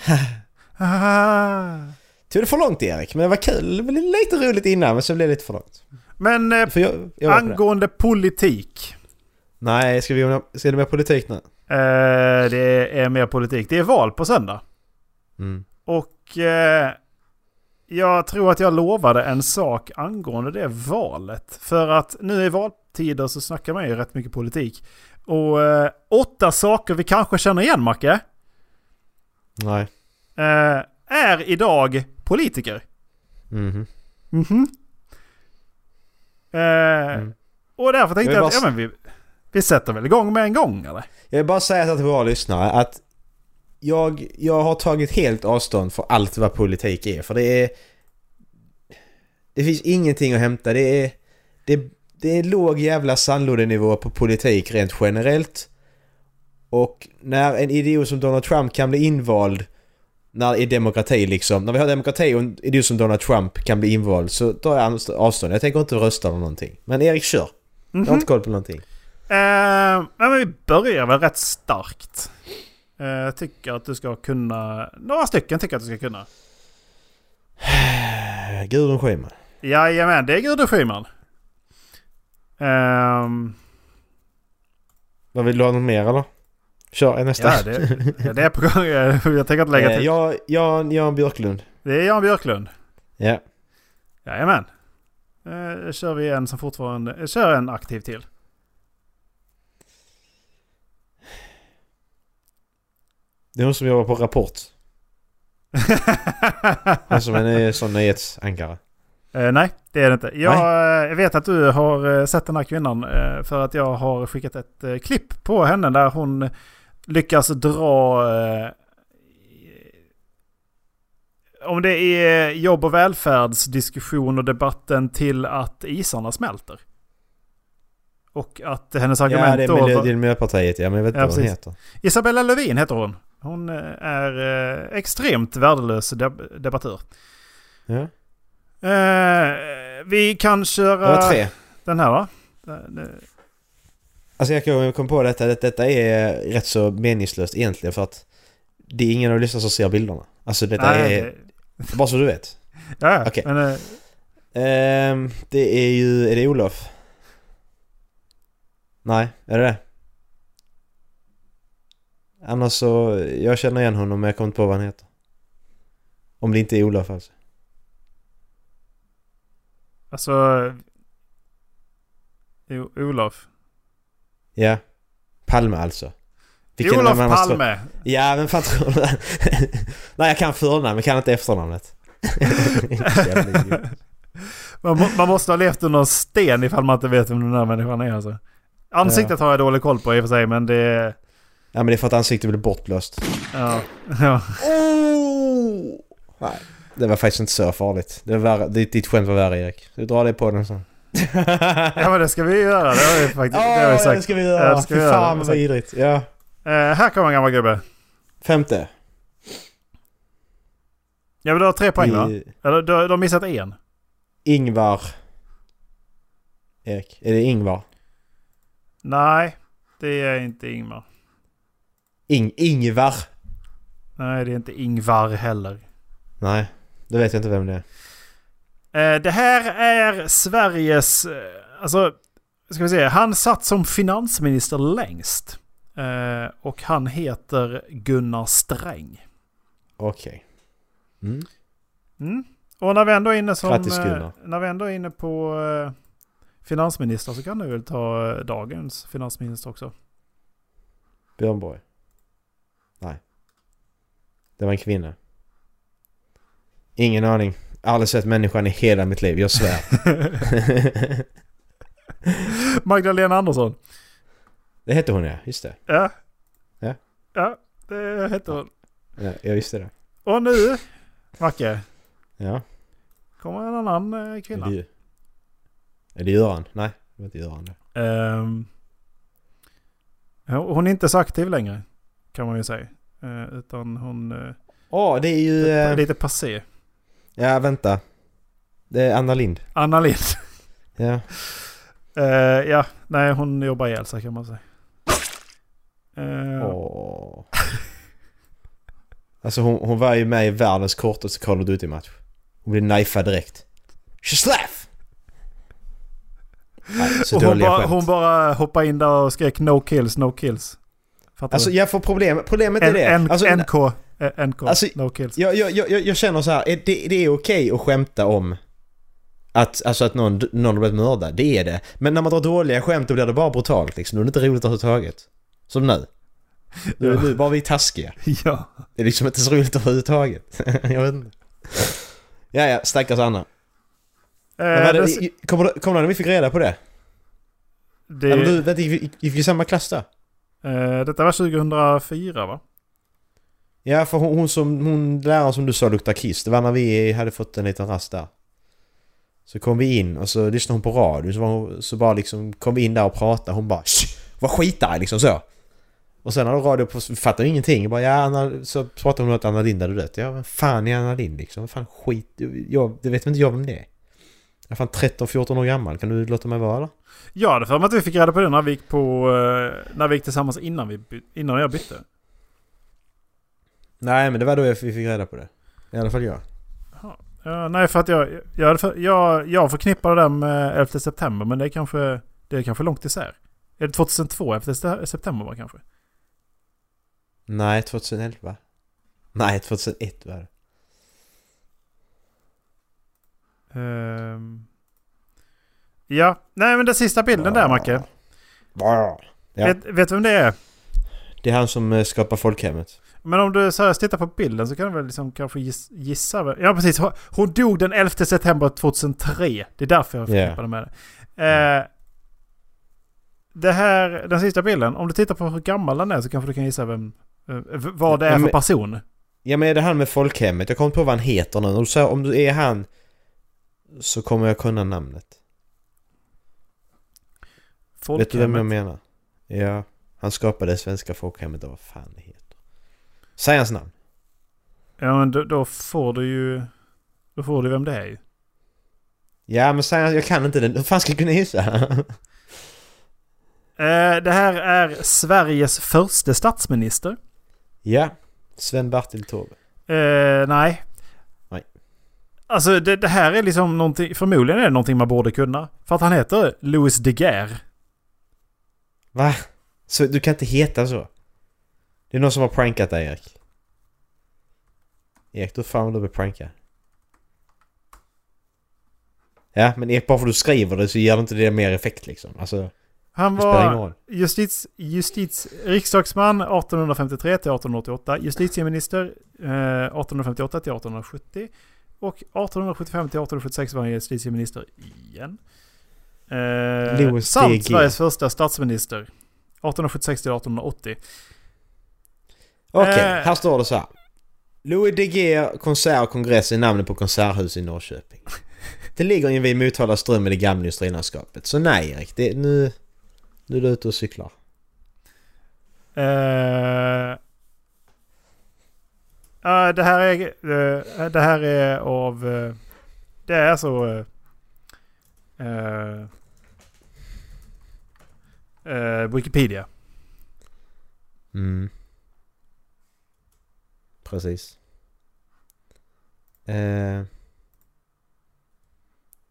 Tog det för långt Erik, men det var kul. Det var lite roligt innan, men så blev det lite för långt. Men eh, För jag, jag angående politik. Nej, ska, vi, ska det med politik nu? Eh, det är mer politik. Det är val på söndag. Mm. Och eh, jag tror att jag lovade en sak angående det valet. För att nu i valtider så snackar man ju rätt mycket politik. Och eh, åtta saker vi kanske känner igen Macke. Nej. Eh, är idag politiker. Mhm. Mhm. Eh, Mm. Och därför tänkte Jag jag att ja, men vi, vi sätter väl igång med en gång eller? Jag vill bara säga till våra lyssnare att jag, jag har tagit helt avstånd för allt vad politik är. För det är... Det finns ingenting att hämta. Det är... Det, det är låg jävla sandlådenivå på politik rent generellt. Och när en idiot som Donald Trump kan bli invald när i demokrati liksom. När vi har demokrati och en idiot som Donald Trump kan bli invald så tar jag avstånd. Jag tänker inte rösta eller någonting. Men Erik kör. Jag har Mhm. inte koll på någonting. Eh, men vi börjar väl rätt starkt. Eh, Jag tycker att du ska kunna... Några stycken tycker jag att du ska kunna. Gudrun Schyman. Jajamän, det är Gudrun Schyman. Ehm, Vad vill du ha något mer eller? Kör nästa. ja, det, ja, det är på gång. Jag tänker inte lägga Eh, till. Jan, Jan, Jan Björklund. Det är Jan Björklund. Ja. Jajamän. Eh, kör vi en som fortfarande... eh, Kör en aktiv till. Det är hon som jobbar på Rapport. Hon som är en sån nyhetsankare. Eh, nej, det är det inte. Jag eh, vet att du har eh, sett den här kvinnan för att jag har skickat ett klipp på henne där hon lyckas dra... Om det är jobb och välfärdsdiskussion och debatten till att isarna smälter. Och att hennes argument Ja, det är, då... miljö, det är Miljöpartiet. Ja, men jag vet inte Ja, vad hon heter. Isabella Lövin heter hon. Hon är extremt värdelös deb- debattör. Ja. Eh, vi kan köra den här va? Alltså jag kom- på detta. att Detta är rätt så meningslöst egentligen för att det är ingen av lyssnarna som ser bilderna. Alltså detta Nej, är... det- Bara så du vet. Ja. Okej. Men, eh, Ehm, det är ju... Är det Olof? Nej, är det det? Annars så... Jag känner igen honom men jag kommer inte på vad han heter. Om det inte är Olof alltså. Alltså... O- Olof. Ja. Palme alltså. Olof man ska- Palme. Ja men fan tror du? Nej jag kan förnamn men kan inte efternamnet. Man, må, man måste ha levt under en sten ifall man inte vet vem den här människan är alltså. Ansiktet har jag dålig koll på i och för sig men det... ja men det är för att ansiktet blir bortblåst. Ja. ja. Oh! Nej. Det var faktiskt inte så farligt. Det var värre, ditt, ditt skämt var värre Erik. Du drar det på den sen. ja men det ska vi göra. Det har vi faktiskt det har vi Ja, sagt. det ska vi Ja, göra. det ska Fy vi göra. fan vad vidrigt. Ja. Eh, här kommer en gammal gubbe. Femte. Ja men du har tre poäng va? I- Eller du, du har missat en. Ingvar. Erik. Är det Ingvar? Nej, det är inte Ingmar. Ing Ingvar. Nej, det är inte Ingvar heller. Nej. Då vet jag inte vem det är. Eh, det här är Sveriges... eh, Alltså, ska vi se. Han satt som finansminister längst. Eh, och han heter Gunnar Sträng. Okej. Mm. Mm. Och när vi ändå är inne som... Grattis, Gunnar. när vi ändå är inne på finansminister så kan du väl ta dagens finansminister också. Björn Borg. Nej. Det var en kvinna. Ingen aning. Aldrig sett människan i hela mitt liv, jag svär. Magdalena Andersson. det hette hon ja, just det. Ja. Ja. Ja, det heter hon. Ja, jag visste det. Och nu, Macke, Ja. kommer en annan eh, kvinna. Är det, är det Göran? Nej, det var inte Göran det. Ja, hon är inte så aktiv längre. Kan man ju säga. Eh, utan hon... eh, det är ju... Det är Eh, lite passé. Ja, vänta. Det är Anna Lind. Anna Lind. Ja. Eh, ja, nej hon jobbar ihjäl sig kan man säga. Eh, Åh. Alltså hon, hon var ju med i världens kortaste Call of Duty-match. Hon blev knifad direkt. Sheslaff! Nej, så och hon, bara, hon bara hoppade in där och skrek no kills, no kills. Fattar Alltså du? jag får problem, problemet är det. N- Alltså, N- NK, eh, NK, Alltså, no kills. jag, jag, jag, jag känner så här, är det, det är okej att skämta om att, alltså att någon, någon har blivit mördad, det är det. Men när man drar dåliga skämt då blir det bara brutalt liksom. Då är det inte roligt överhuvudtaget. Som nu. Nu, Ja. nu var vi taskiga. Ja. Det är liksom inte så roligt överhuvudtaget. jag vet inte. Ja, ja, stackars Anna. Men var det, det, kommer, du- kommer du när vi fick reda på det? det, Eller du, vet, gick, vi i samma klass där? eh, detta var 2004 va? Ja, för hon, hon som, hon läraren som du sa luktar kiss, det var när vi hade fått en liten rast där. Så kom vi in och så lyssnade hon på radio, så, var hon, så bara liksom kom vi in där och pratade, hon bara "Shh, var skitarg liksom så. Och sen hade radio på, fattade ingenting, bara ja, Anna, så pratade hon om att Anna Lind hade dött. Ja, vem fan är Anna Lind liksom? Vad fan skit, jag, det vet inte jag vem det är. Jag är fan 13-14 år gammal, kan du låta mig vara eller? Ja, det för mig att vi fick reda på det när vi gick på... Eh, när vi gick tillsammans innan, vi, innan jag bytte. Nej, men det var då vi fick reda på det. I alla fall jag. Ja, nej, för att jag, jag, jag, jag förknippar det där med 11 september, men det är kanske, det är kanske långt isär. Är det 2002 efter september va, kanske? Nej, 2011. Nej, 2001 var det. Ehm. ja, nej men den sista bilden där Macke. Ja. Vet, vet du vem det är? Det är han som eh, skapar folkhemmet. Men om du så här tittar på bilden så kan du väl liksom kanske giss, gissa? Ja precis, hon- dog den 11 september 2003. Det är därför jag Ja. förknippar det med det. Eh, det här, den sista bilden, om du tittar på hur gammal den är så kanske du kan gissa vem, eh, vad det är Ja, för person. Ja men är det han med folkhemmet? Jag kommer inte på vad han heter nu. Säger om du är han så kommer jag kunna namnet. Vet du vem jag Folkhemmet. menar? Ja. Han skapade det svenska folkhemmet och vad fan. Säg hans namn. Ja men då, då får du ju... Då får du vem det är ju. Ja men säg jag kan inte den. Hur fan ska jag kunna gissa? Eh, det här är Sveriges första statsminister. ja. Sven-Bertil Taube. Eh, nej. Nej. Alltså det, det här är liksom någonting, förmodligen är det någonting man borde kunna. För att han heter Louis De Geer. Va? Så du kan inte heta så? Det är någon som har prankat dig Erik. Erik, du fan du blir prankad. Ja, men Erik, bara för att du skriver det så ger det inte det mer effekt liksom. Alltså, Han var justiz, justiz, riksdagsman 1853 till 1888. Justitieminister eh, 1858 till 1870. Och 1875 till 1876 var han justitieminister igen. Eh, samt. Sveriges första statsminister. 1876 till 1880. Okej, Eh. här står det så här. Louis De Geer konsert och kongress är namnet på konserthus i Norrköping. Det ligger invid Motala ström i det gamla industrilandskapet. Så nej Erik, det, nu, nu är du ute och cyklar. Eh, ja, det här är... eh, det här är av... eh, det är eh, eh, Wikipedia. Mm. Precis. Eh.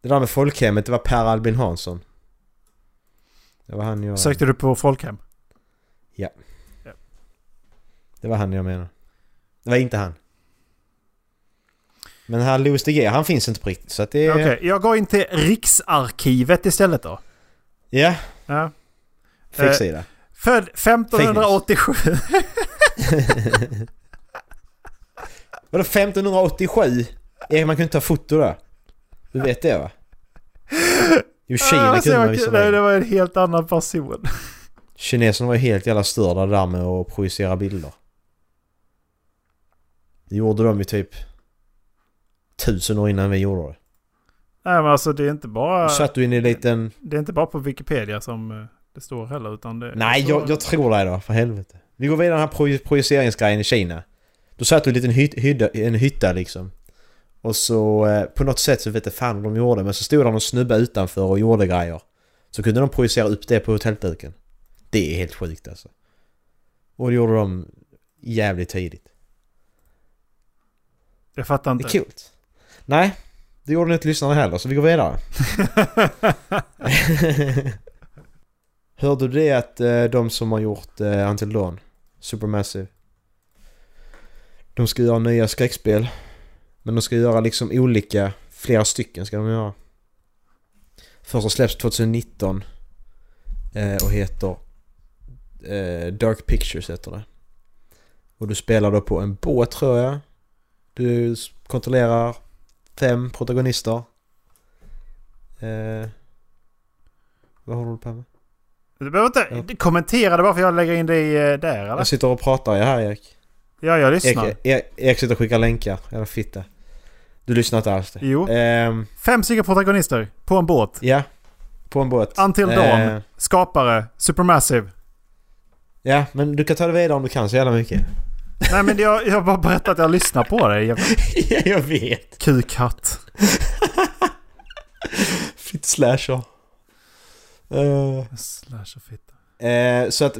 Det där med folkhemmet, det var Per Albin Hansson. Det var han jag... Sökte du på folkhem? Det var han jag menade. Det var inte han. Men här Louis De Geer, han finns inte på riktigt så att det är... Okej, jag går in till Riksarkivet istället då. Ja, Ja. fake sida. Född 1587. Vadå 1587? Erik man kunde inte ta foto då? Du vet det va? Jo Kina Alltså, kunde man jag- nej, det visserligen. var en helt annan person. Kineserna var ju helt jävla störda där med att projicera bilder. Det gjorde de ju typ tusen år innan vi gjorde det. Nej men alltså det är inte bara... Då satt du in i en liten... Det är inte bara på Wikipedia som eh, det står heller utan det... Nej står- jag, jag tror dig då, för helvete. Vi går vidare den här proj- projiceringsgrejen i Kina. Då satt du i en liten hyt, hydda, en hytta liksom. Och så eh, på något sätt så vet jag fan vad de gjorde men så stod det någon snubbe utanför och gjorde grejer. Så kunde de projicera upp det på hotellduken. Det är helt sjukt alltså. Och det gjorde de jävligt tidigt. Jag fattar Det inte. är kul. Nej, det gjorde ni inte lyssnarna heller så vi går vidare. Hörde du det att eh, de som har gjort eh, Until Dawn, Supermassive, de ska göra nya skräckspel. Men de ska göra liksom olika, flera stycken ska de göra. Första släpps 2019 eh, och heter eh, Dark Pictures heter det. Och du spelar då på en båt tror jag. Du kontrollerar fem protagonister. Eh, vad håller du på med? Du behöver inte kommentera det bara för jag lägger in det i, eh, där eller? Jag sitter och pratar jag här Erik. Ja, jag lyssnar. Erik, Erik sitter och skickar länkar. Jävla fitta. Du lyssnar inte alls. Jo. Ehm, Fem stycken protagonister på en båt. ja. På en båt. Until Dawn. Skapare. Supermassive. Ja, men du kan ta det vidare om du kan så jävla mycket. Nej men jag, jag bara berättat att jag lyssnar på dig. Ja, jag vet. kukhatt. Fitt slasher. Eh, Slash och fitta. Eh, så att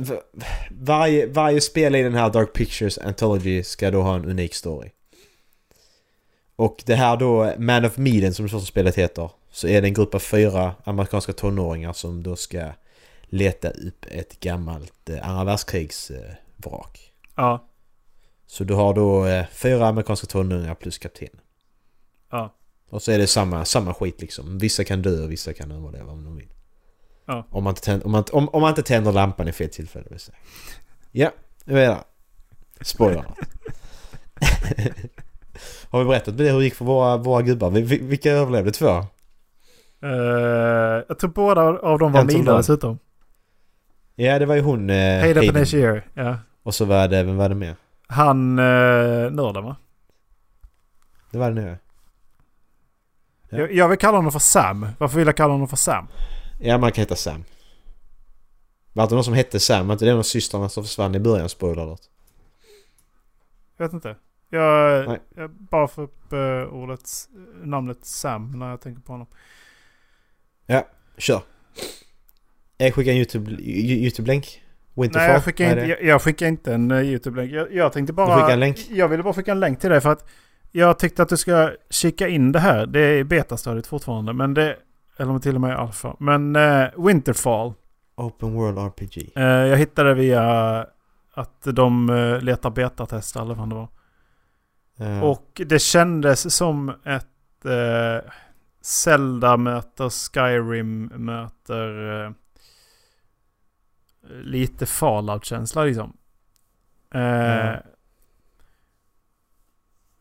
varje, varje spel i den här Dark Pictures Anthology ska då ha en unik story. Och det här då, Man of Medan som det första spelet heter, så är det en grupp av fyra amerikanska tonåringar som då ska leta upp ett gammalt eh, andra världskrigsvrak. Eh. Ja. så du har då eh, fyra amerikanska tonåringar plus kapten. Ja. Och så är det samma, samma skit liksom. Vissa kan dö och vissa kan överleva om de vill. Ja. Om, man inte tänder, om, man, om, om man inte tänder lampan i fel tillfälle vill säga. Ja, nu är det. Spoiler. Har vi berättat det hur det gick för våra, våra gubbar? Vi- vi- Vilka överlevde? Två? Eh, jag tror båda av dem var mina dessutom. Ja, det var ju hon... Eh, Hayden Hayden. Ja. Och så var det, vem var det mer? Han eh, nörden va? Det var det nu Ja. Jag, jag vill kalla honom för Sam. Varför vill jag kalla honom för Sam? Ja, man kan heta Sam. Var det någon som hette Sam? Var inte det en av systrarna som försvann i början? Spoiler alert. Jag vet inte. Jag, Nej. jag bara får upp uh, ordet, namnet Sam när jag tänker på honom. Kör. Jag skickar en YouTube, YouTube-länk. Winterfall. Nej, jag skickar, inte, jag, jag skickar inte en YouTube-länk. Jag, jag tänkte bara... En länk? Jag ville bara skicka en länk till dig för att jag tyckte att du ska kika in det här. Det är betastadiet fortfarande, men det... Eller om det till och med är alfa. Men uh, Winterfall. Open World RPG. Uh, jag hittade via att de uh, letar betatester eller vad det var. Ja. Och det kändes som ett eh, Zelda möter Skyrim möter eh, lite Fallout-känsla liksom. Eh, Ja.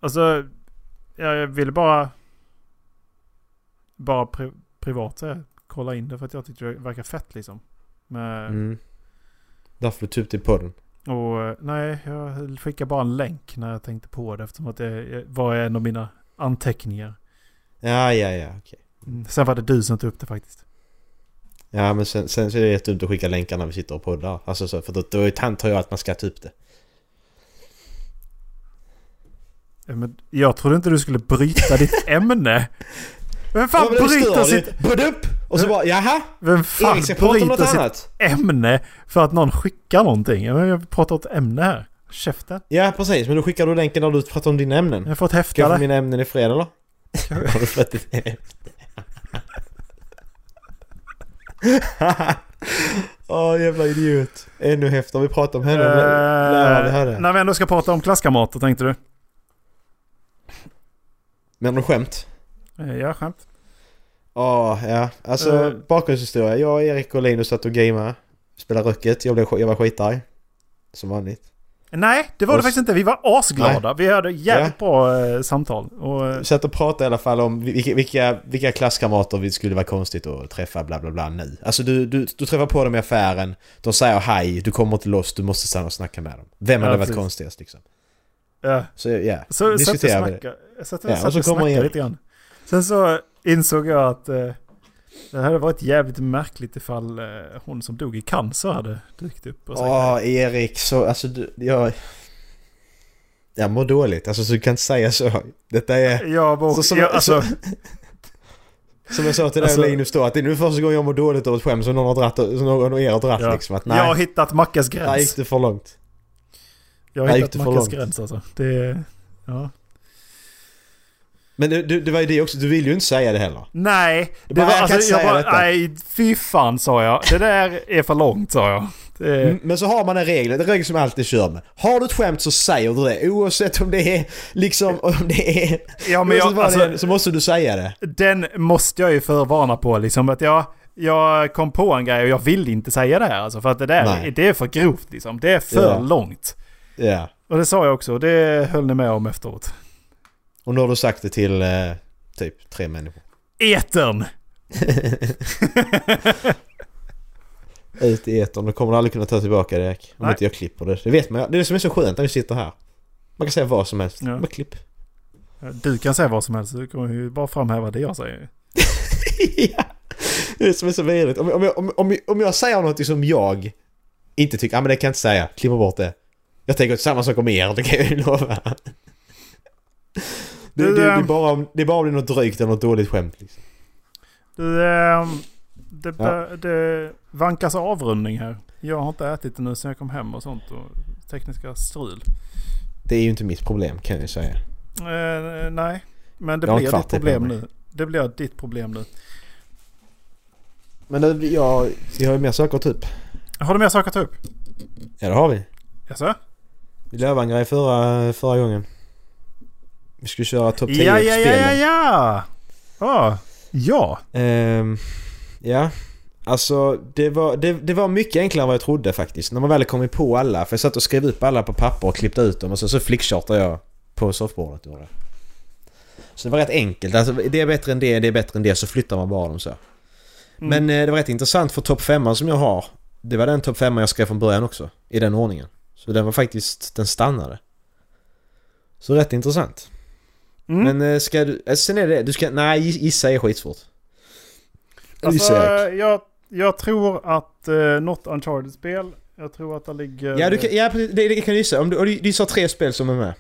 Alltså, ja, jag ville bara bara pri privat säga, kolla in det för att jag tyckte det verkar fett liksom. Med, Mm. Därför det i podden. och eh, nej, jag skickade bara en länk när jag tänkte på det eftersom att det var en av mina anteckningar. Ja, ja, ja, okej. Mm, Sen var det du som tog upp det faktiskt. Ja, men sen, sen så är det jättedumt att skicka länkar när vi sitter och poddar. Alltså så, för då, då antar jag att man ska ta upp det. Men jag trodde inte du skulle bryta ditt ämne. Vem fan Ja, bryter sitt, upp! Och så bara, jaha? vem fan Erik ska prata om något bryter sitt annat. ämne för att någon skickar någonting? Jag pratar ett ämne här. Käften. Ja, precis. Men då skickar du länken när du pratar om dina ämnen. Jag har fått Ska jag få mina ämnen i fred eller? Har du fått det? Åh jävla idiot. Ännu häftigare. Vi pratar om henne. Hade. när vi ändå ska prata om klasskamrater tänkte du? Men någon skämt? Eh, Ja, skämt. Ja, ja. Alltså Eh. bakgrundshistoria. Jag, Erik och Linus satt och gamade. Spelade Rucket. Jag, blev, jag var skitarg. Som vanligt. Nej, det var det Och s- faktiskt inte. Vi var asglada. Vi hade jävligt bra eh, samtal. Och, eh, Satt och pratade i alla fall om vilka, vilka, vilka klasskamrater vi skulle vara konstigt att träffa bla bla bla nu. Alltså du, du, du träffar på dem i affären, de säger hej, du kommer inte loss, du måste stanna och snacka med dem. Vem Ja, hade varit precis. konstigast liksom? ja. Så ja, Så diskuterar vi det. satt, Ja, och så kommer snackade lite grann. Sen så insåg jag att eh, det hade varit jävligt märkligt ifall eh, hon som dog i cancer hade dykt upp sagt Åh, Erik, så alltså du, jag... Jag mår dåligt, alltså så du kan inte säga så. Detta är... Jag mår... Så som- jag, alltså, Som jag sa till dig Alltså- Linus då, att det är nu första gången jag mår dåligt av ett skämt som någon har dratt, som någon av er har dratt ja. liksom. Att jag har nej, hittat Mackes där gräns. gick det för långt. Jag har där hittat långt. gräns alltså. Det... Ja. Men det, det, det var ju det också, du vill ju inte säga det heller. Nej, det bara, var, jag alltså, jag bara, nej, fy fan sa jag. Det där är för långt sa jag. Det, Mm, Men så har man en regel, en regel som jag alltid kör med. Har du ett skämt så säger du det. Oavsett om det är liksom, om det är... ja, men jag, alltså, det så måste du säga det. den måste jag ju förvarna på liksom. Att jag, jag kom på en grej och jag vill inte säga det här alltså. För att det där, Nej. det är för grovt liksom. Det är för Ja. långt. Ja. Och det sa jag också. Det höll ni med om efteråt. Och nu har du sagt det till eh, typ tre människor. Etern! Ut i etern, då kommer du aldrig kunna ta tillbaka det Erik. Om Nej. inte jag klipper det. Det vet man Det är det som är så skönt när vi sitter här. Man kan säga vad som helst. Ja. Bara klipp. Du kan säga vad som helst. Du kommer ju bara framhäva det jag säger. ja. Det är det som är så vidrigt. Om, om, jag- om, om, om jag säger något som jag inte tycker, ja men det kan jag inte säga. Klippa bort det. Jag tänker samma sak om er, det kan jag ju lova. Det, det, det, är bara om, det är bara om det är något drygt eller något dåligt skämt. Liksom. Du, ehm, det, Ja. det vankas avrundning här. Jag har inte ätit det nu sen jag kom hem och sånt. Och tekniska strul. Det är ju inte mitt problem kan jag säga. Eh, nej, men det Jag blir ditt problem nu. Det blir ditt problem nu. Men det, jag, vi har ju mer saker att ta upp. Har du mer saker att ta upp? Ja det har vi. Jaså? Vi grej förra, förra gången. Vi skulle köra topp 10 Ja, ja, ja, ja, spelen. ja! Ah, ja. Ehm, ja, alltså det var, det, det var mycket enklare än vad jag trodde faktiskt. När man väl kommit på alla. För jag satt och skrev upp alla på papper och klippte ut dem och så, så flickchartade jag på softboardet. Gjorde. Så det var rätt enkelt. Alltså, det är bättre än det, det är bättre än det. Så flyttar man bara dem så. Mm. Men eh, det var rätt intressant för topp 5 som jag har. Det var den topp 5 jag skrev från början också. I den ordningen. Så den var faktiskt, den stannade. Så rätt intressant. Mm. Men eh, ska du, eh, sen är det, du ska, nej gissa är skitsvårt. alltså, jag, jag tror att uh, något Uncharted-spel. Jag tror att det ligger... Ja, du kan, ja det, det kan du gissa. Om du, du, du sa tre spel som är med.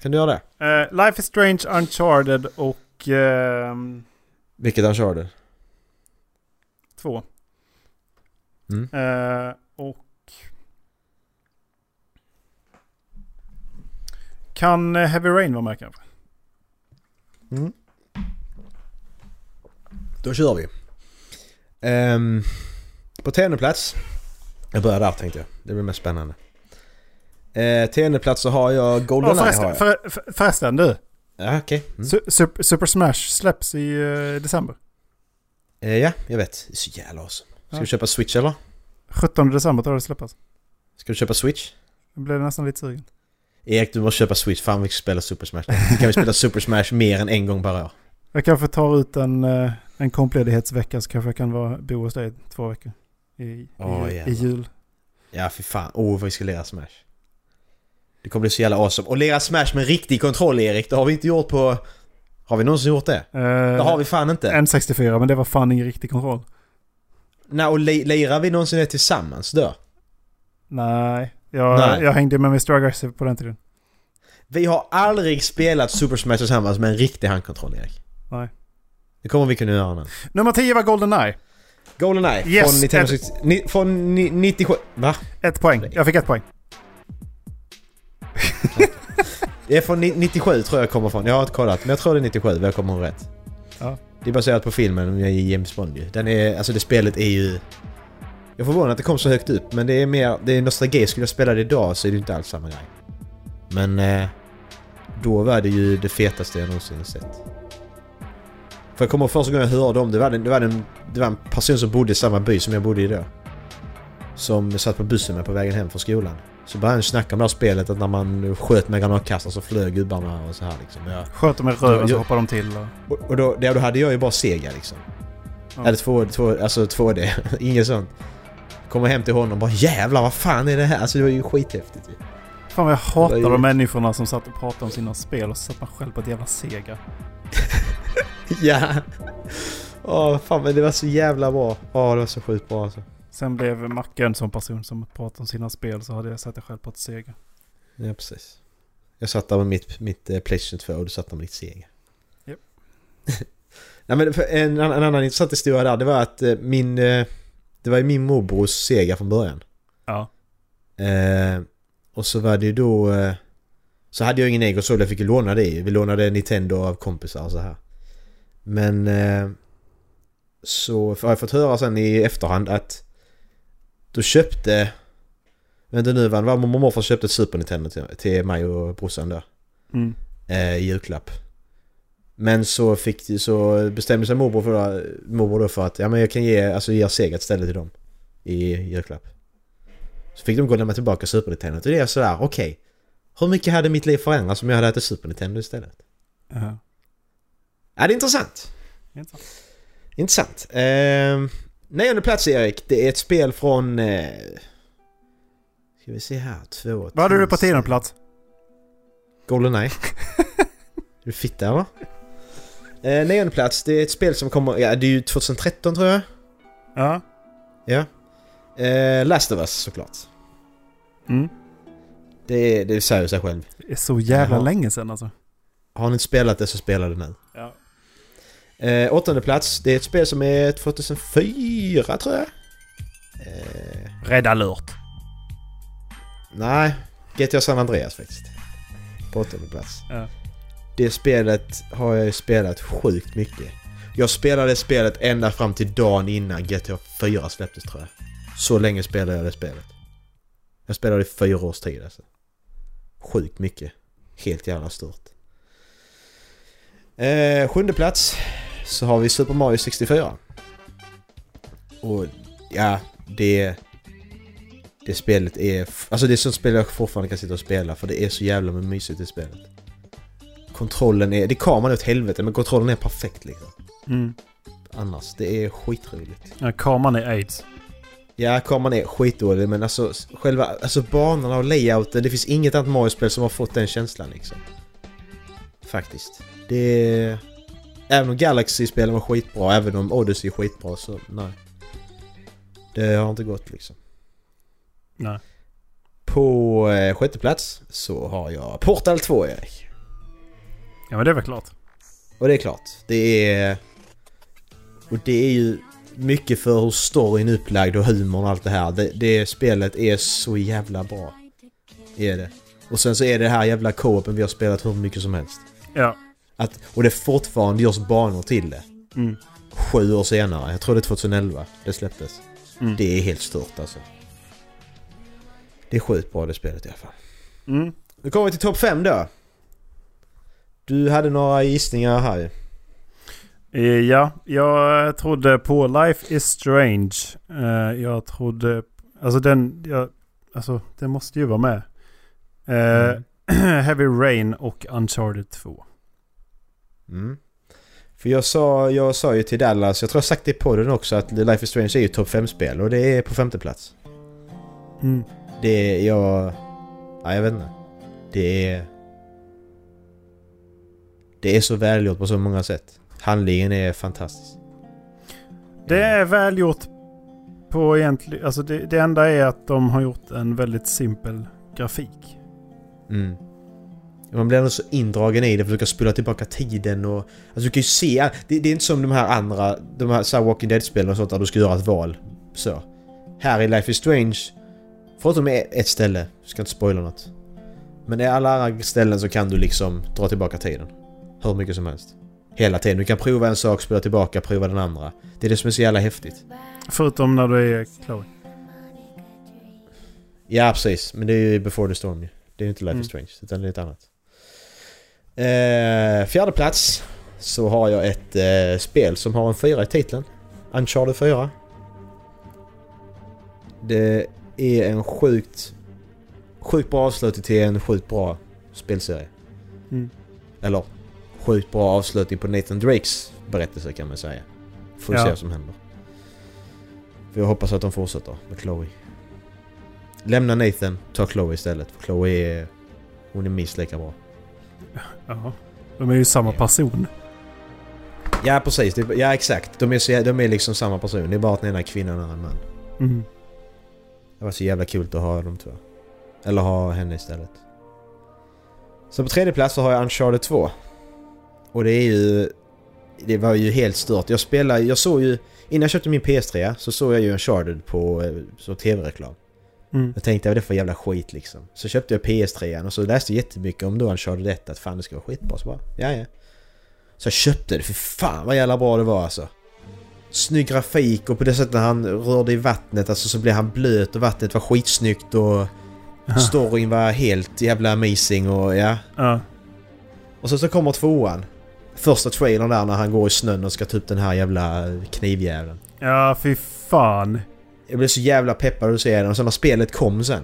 Kan du göra det? Eh, Life is Strange, Uncharted och... ehm, Vilket Uncharted? två. Mm. Eh, och... Kan Heavy Rain vara med kanske? Mm. Då kör vi. Um, på tionde plats. Jag börjar där tänkte jag. Det blir mest spännande. Uh, tionde plats så har jag Oh, Goldeneye. har förresten, jag. för, för, förresten du. Ja, okej. Mm. Su- Super, Super Smash släpps i eh, december. Eh, ja, jag vet. Det är så jävla awesome. Ska Ja. du köpa Switch eller? 17 december tror jag det släppas. Ska du köpa Switch? Jag blev nästan lite sugen. Erik, du måste köpa Switch. Fan vi ska spela Super Smash. Nu kan vi spela Super Smash mer än en gång per år. Jag kanske tar ut en, eh, en kompledighetsvecka så kanske jag kan vara, bo hos dig två veckor. I, Åh, i, i jul. Ja, för fan. Åh, vad vi ska lira Smash. Det kommer bli så jävla awesome. Och lira Smash med riktig kontroll, Erik. Det har vi inte gjort på... Har vi någonsin gjort det? Eh, Det har vi fan inte. N64 men det var fan ingen riktig kontroll. Nej, och li- lirar vi någonsin det tillsammans då? Nej, jag, Nej. jag hängde med Mr. Aggressive på den tiden. Vi har aldrig spelat Super Smash tillsammans med en riktig handkontroll, Erik. Nej. Det kommer vi kunna göra nu. Nummer 10 var Goldeneye. Goldeneye Yes, från, Nintendo 60, ni, från ni, 97... Va? Ett poäng. Jag fick ett poäng. Det är från ni- 97 tror jag kommer från. Jag har inte kollat, men jag tror det är 97 vad jag kommer ihåg rätt. Ja. Det är baserat på filmen med James Bond ju. Den är, alltså det spelet är ju... Jag är förvånad att det kom så högt upp, men det är mer... Det är nostalgi. Skulle jag spela det idag så är det inte alls samma grej. Men... Eh, då var det ju det fetaste jag någonsin sett. För jag kommer ihåg första gången jag hörde om det var, det, det, var en, det var en person som bodde i samma by som jag bodde i då. Som satt på bussen med på vägen hem från skolan. Så började han snacka om det här spelet att när man sköt med granatkastare så flög gubbarna och så här liksom. Jag, Sköt dem i röven så hoppade de till. Och, och, och då, då hade jag ju bara Sega liksom. Ja. Eller två, två, alltså 2D, inget sånt. Kommer hem till honom och bara jävlar vad fan är det här? Alltså det var ju skithäftigt ju. fan vad jag hatar de människorna som satt och pratade om sina spel och så satt man själv på ett jävla Sega. ja! Åh fan men det var så jävla bra. Åh det var så sjukt bra alltså. Sen blev Macke en sån person som pratade om sina spel så hade jag satt själv på ett Sega. Ja precis. Jag satt där med mitt, mitt eh, Playstation 2 och du satt där med ditt Sega. Japp. Nej men en, en annan intressant historia där, det var att eh, min... eh, Det var ju min morbrors Sega från början. Ja. Eh, och så var det ju då... Eh, så hade jag ingen egen konsol, jag fick ju låna det. Vi lånade Nintendo av kompisar och så här. Men... Eh, så har jag fått höra sen i efterhand att... Då köpte... Vänta nu, vad mormor och morfar köpte ett Super Nintendo till, till mig och brorsan där. Mm. Eh, i julklapp. Men så, fick, så bestämde sig morbror, för, morbror då för att ja, men jag kan ge, alltså, ge Sega ett ställe till dem. I julklapp. Så fick de gå och lämna tillbaka Super Nintendo. Och det är sådär, okej. Hur mycket hade mitt liv förändrats om jag hade ätit Super Nintendo istället? Ja. Ja, det är intressant. Intressant. Intressant. Eh, nionde plats Erik, det är ett spel från... Eh, ska vi se här, två... Vad hade du på tionde plats? Goldeneye. är du fitta eller? Eh, nionde plats, det är ett spel som kommer... Ja, det är ju 2013 tror jag. Ja. Ja. Eh, Last of Us såklart. Mm. Det, det säger sig själv. Det är så jävla Jaha. länge sedan alltså. Har ni inte spelat det så spela det nu. Ja. Eh, åttonde plats, det är ett spel som är 2004 tror jag. Eh, Red alert. nej, GTA San Andreas faktiskt. På åttonde plats. Ja. Det spelet har jag ju spelat sjukt mycket. Jag spelade spelet ända fram till dagen innan GTA 4 släpptes tror jag. Så länge spelade jag det spelet. Jag spelade i fyra års tid alltså. Sjukt mycket. Helt jävla stort. Eh, sjunde plats så har vi Super Mario 64. Och ja, det... Det spelet är... Alltså det är sånt spel jag fortfarande kan sitta och spela för det är så jävla mysigt i spelet. Kontrollen är... Det kameran är åt helvete men kontrollen är perfekt liksom. Mm. Annars, det är skitroligt. Ja, kameran är aids. Ja, kameran är skitdålig men alltså själva alltså banorna och layouten, det finns inget annat Mario-spel som har fått den känslan liksom. Faktiskt. Det är... Även om Galaxy-spelen var skitbra, även om Odyssey är skitbra så nej. Det har inte gått liksom. Nej. På eh, sjätte plats så har jag Portal 2 Erik. Ja men det är väl klart. Och det är klart, det är... Och det är ju mycket för hur storyn är upplagd och humorn och allt det här. Det, det spelet är så jävla bra. Är det. Och sen så är det här jävla co-open vi har spelat hur mycket som helst. Ja. Att, och det fortfarande görs banor till det. Mm. Sju år senare, jag tror det är 2011 det släpptes. Mm. Det är helt stort alltså. Det är sjukt bra det spelet i alla fall. Mm. Nu kommer vi till topp 5 då. Du hade några gissningar här. Eh, Ja, jag trodde på Life is Strange. Eh, Jag trodde... Alltså den... Jag, alltså den måste ju vara med. Eh, Heavy Rain och Uncharted 2. Mm. För jag sa, jag sa ju till Dallas, jag tror jag sagt det på den också, att Life is Strange är ju topp 5-spel och det är på femte plats. Mm. Det är, jag... Ja, jag vet inte. Det är... Det är så välgjort på så många sätt. Handlingen är fantastisk. Det är välgjort på egentligen... Alltså det, det enda är att de har gjort en väldigt simpel grafik. Mm. Man blir ändå så indragen i det för du kan spola tillbaka tiden och... Alltså du kan ju se... Det, det är inte som de här andra, de här, så här Walking Dead-spelen och sånt där du ska göra ett val. Så. Här i Life is Strange, förutom ett ett ställe, jag ska inte spoila något. Men i alla andra ställen så kan du liksom dra tillbaka tiden. Hur mycket som helst. Hela tiden. Du kan prova en sak, spola tillbaka, prova den andra. Det är det som är så jävla häftigt. Förutom när du är Chloe. Ja, precis. Men det är ju Before the Storm ju. Det är ju inte Life Mm. is Strange, utan det är ett annat. Eh, fjärde plats så har jag ett eh, spel som har en fyra i titeln. Uncharted 4. Det är en sjukt, sjukt bra avslutning till en sjukt bra spelserie. Mm. Eller sjukt bra avslutning på Nathan Drakes berättelse kan man säga. Får vi Ja. se vad som händer. För jag hoppas att de fortsätter med Chloe. Lämna Nathan, ta Chloe istället. För Chloe är... Hon är minst lika bra. Ja. De är ju samma person. Ja precis, ja exakt. De är, så, de är liksom samma person. Det är bara att den ena är kvinna och den andra är man. Mm. Det var så jävla kul att ha de två. Eller ha henne istället. Så på tredje plats så har jag Uncharted 2. Och det är ju... Det var ju helt stört. Jag spelade, jag såg ju... Innan jag köpte min PS3 så såg jag ju Uncharted på eh, så tv-reklam. Mm. Jag tänkte vad det för jävla skit liksom. Så köpte jag PS3 och så läste jag jättemycket om då Uncharted 1 att fan det ska vara skitbra. Så bara, ja ja. Så jag köpte det, för fan vad jävla bra det var alltså. Snygg grafik och på det sättet han rörde i vattnet alltså så blev han blöt och vattnet var skitsnyggt och storyn var helt jävla amazing och ja. Ja. Och så, så kommer tvåan. Första trailern där när han går i snön och ska ta upp den här jävla knivjäveln. ja, fy fan. Jag blev så jävla peppad att se den och sen när spelet kom sen.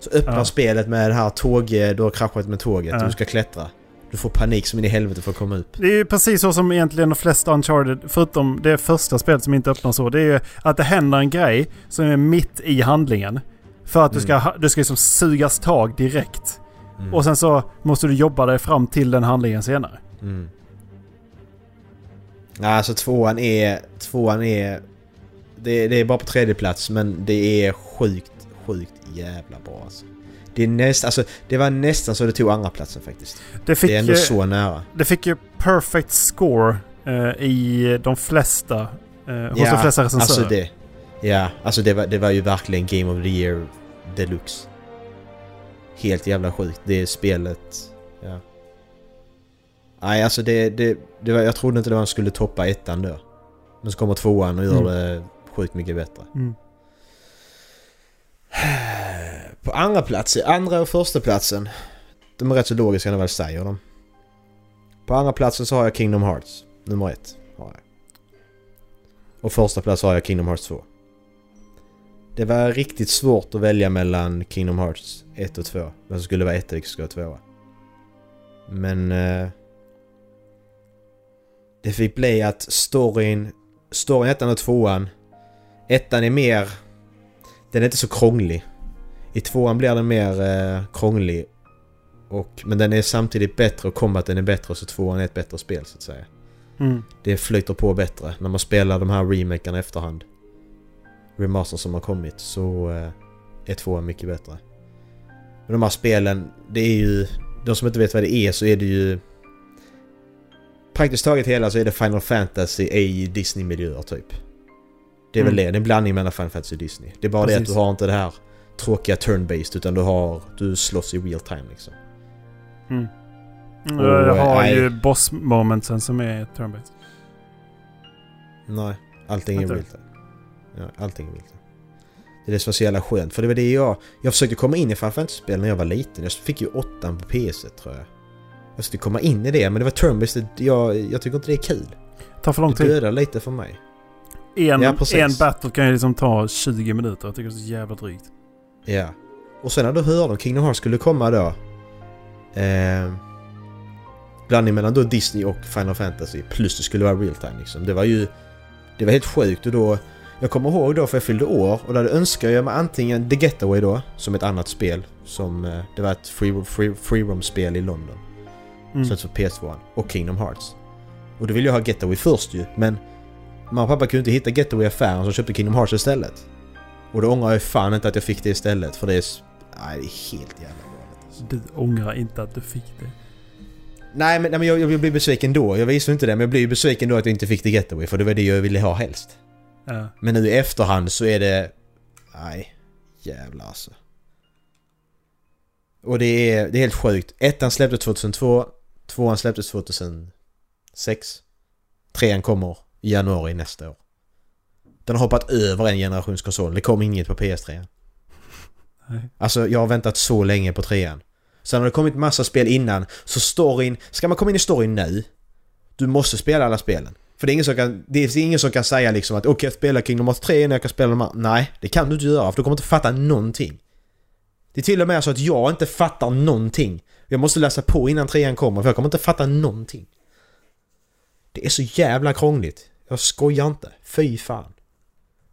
Så öppnar Ja. spelet med det här tåget, du har kraschat med tåget Ja. och du ska klättra. Du får panik som in i helvete för att komma upp. Det är ju precis så som egentligen de flesta Uncharted, förutom det första spelet som inte öppnar så. Det är ju att det händer en grej som är mitt i handlingen. För att du ska, ha- du ska liksom sugas tag direkt. Mm. Och sen så måste du jobba dig fram till den handlingen senare. Mm. Ja, alltså tvåan är... Tvåan är... Det, det är bara på tredje plats men det är sjukt, sjukt jävla bra alltså. Det, är näst, alltså, det var nästan så det tog andra platsen faktiskt. Det fick, Det är ändå ju, så nära. det fick ju perfect score eh, i de flesta, eh, hos de flesta recensörer. alltså det... Ja, alltså det var, det var ju verkligen Game of the Year deluxe. Helt jävla sjukt. Det spelet... Nej, alltså det, det, det var, jag trodde inte det var skulle toppa ettan då. Men så kommer tvåan och gör Mm. det sjukt mycket bättre. Mm. På andra plats, andra och första platsen. De är rätt så logiska när jag väl säger dem. På andra platsen så har jag Kingdom Hearts. Nummer ett har jag. Och första plats har jag Kingdom Hearts 2. Det var riktigt svårt att välja mellan Kingdom Hearts 1 och 2. Vem som skulle vara 1 och vilken som skulle vara 2. Men... Eh, det fick bli att storyn... Storyn ettan och tvåan. Ettan är mer... Den är inte så krånglig. I tvåan blir den mer eh, krånglig. Och, men den är samtidigt bättre och combaten är bättre så tvåan är ett bättre spel så att säga. Mm. Det flyter på bättre när man spelar de här remakerna efterhand. Remastern som har kommit så eh, är tvåan mycket bättre. Men de här spelen, det är ju... De som inte vet vad det är så är det ju... Praktiskt taget hela så är det Final Fantasy i Disney-miljöer typ. Det är väl Mm. det, det är en blandning mellan Final Fantasy och Disney. Det är bara det Precis. att du har inte det här tråkiga turn-based utan du har... Du slåss i real time liksom. Mm. Och, jag har nej. ju boss momentsen som är turn-based. Nej, allting är real time. Ja, allting är real time. Det är det som var så jävla skönt. För det var det jag... Jag försökte komma in i Final Fantasy-spel när jag var liten. Jag fick ju åttan på PS1 tror jag. Jag försökte komma in i det men det var turn-based. Jag, jag tycker inte det är kul. tar för lång Det tid. dödar lite för mig. En, Ja, en battle kan ju liksom ta 20 minuter. Jag tycker det är så jävla drygt. Ja. Och sen när du hörde om Kingdom Hearts skulle komma då. Eh, blandning mellan då Disney och Final Fantasy. Plus det skulle vara real time liksom. Det var ju... Det var helt sjukt och då... Jag kommer ihåg då för jag fyllde år och då önskade jag mig antingen The Getaway då, som ett annat spel. Som... Eh, det var ett free, free, free roam-spel i London. Mm. Så alltså PS2 och Kingdom Hearts. Och då ville jag ha Getaway först ju, men mamma och pappa kunde inte hitta Getaway i affären så köpte Kingdom Hearts istället. Och då ångrar jag fan inte att jag fick det istället för det är... Nej, det är helt jävla galet alltså. Du ångrar inte att du fick det. Nej men, nej, men jag, jag blir besviken då. Jag visste inte det men jag blir ju besviken då att jag inte fick det Getaway för det var det jag ville ha helst. Ja. Men nu i efterhand så är det... Nej, jävlar alltså. Och det är, det är helt sjukt. Ettan släpptes 2002, tvåan släpptes 2006. Trean kommer i januari nästa år. Den har hoppat över en generations konsol. Det kom inget på PS3. Nej. Alltså jag har väntat så länge på trean. Sen har det kommit massa spel innan, så storyn... Ska man komma in i storyn nu? Du måste spela alla spelen. För det är ingen som kan, det är ingen som kan säga liksom att okej jag spelar Kingdom Hearts 3 när jag kan spela de här. Nej, det kan du inte göra för du kommer inte fatta någonting. Det är till och med så att jag inte fattar någonting. Jag måste läsa på innan trean kommer för jag kommer inte fatta någonting. Det är så jävla krångligt. Jag skojar inte. Fy fan.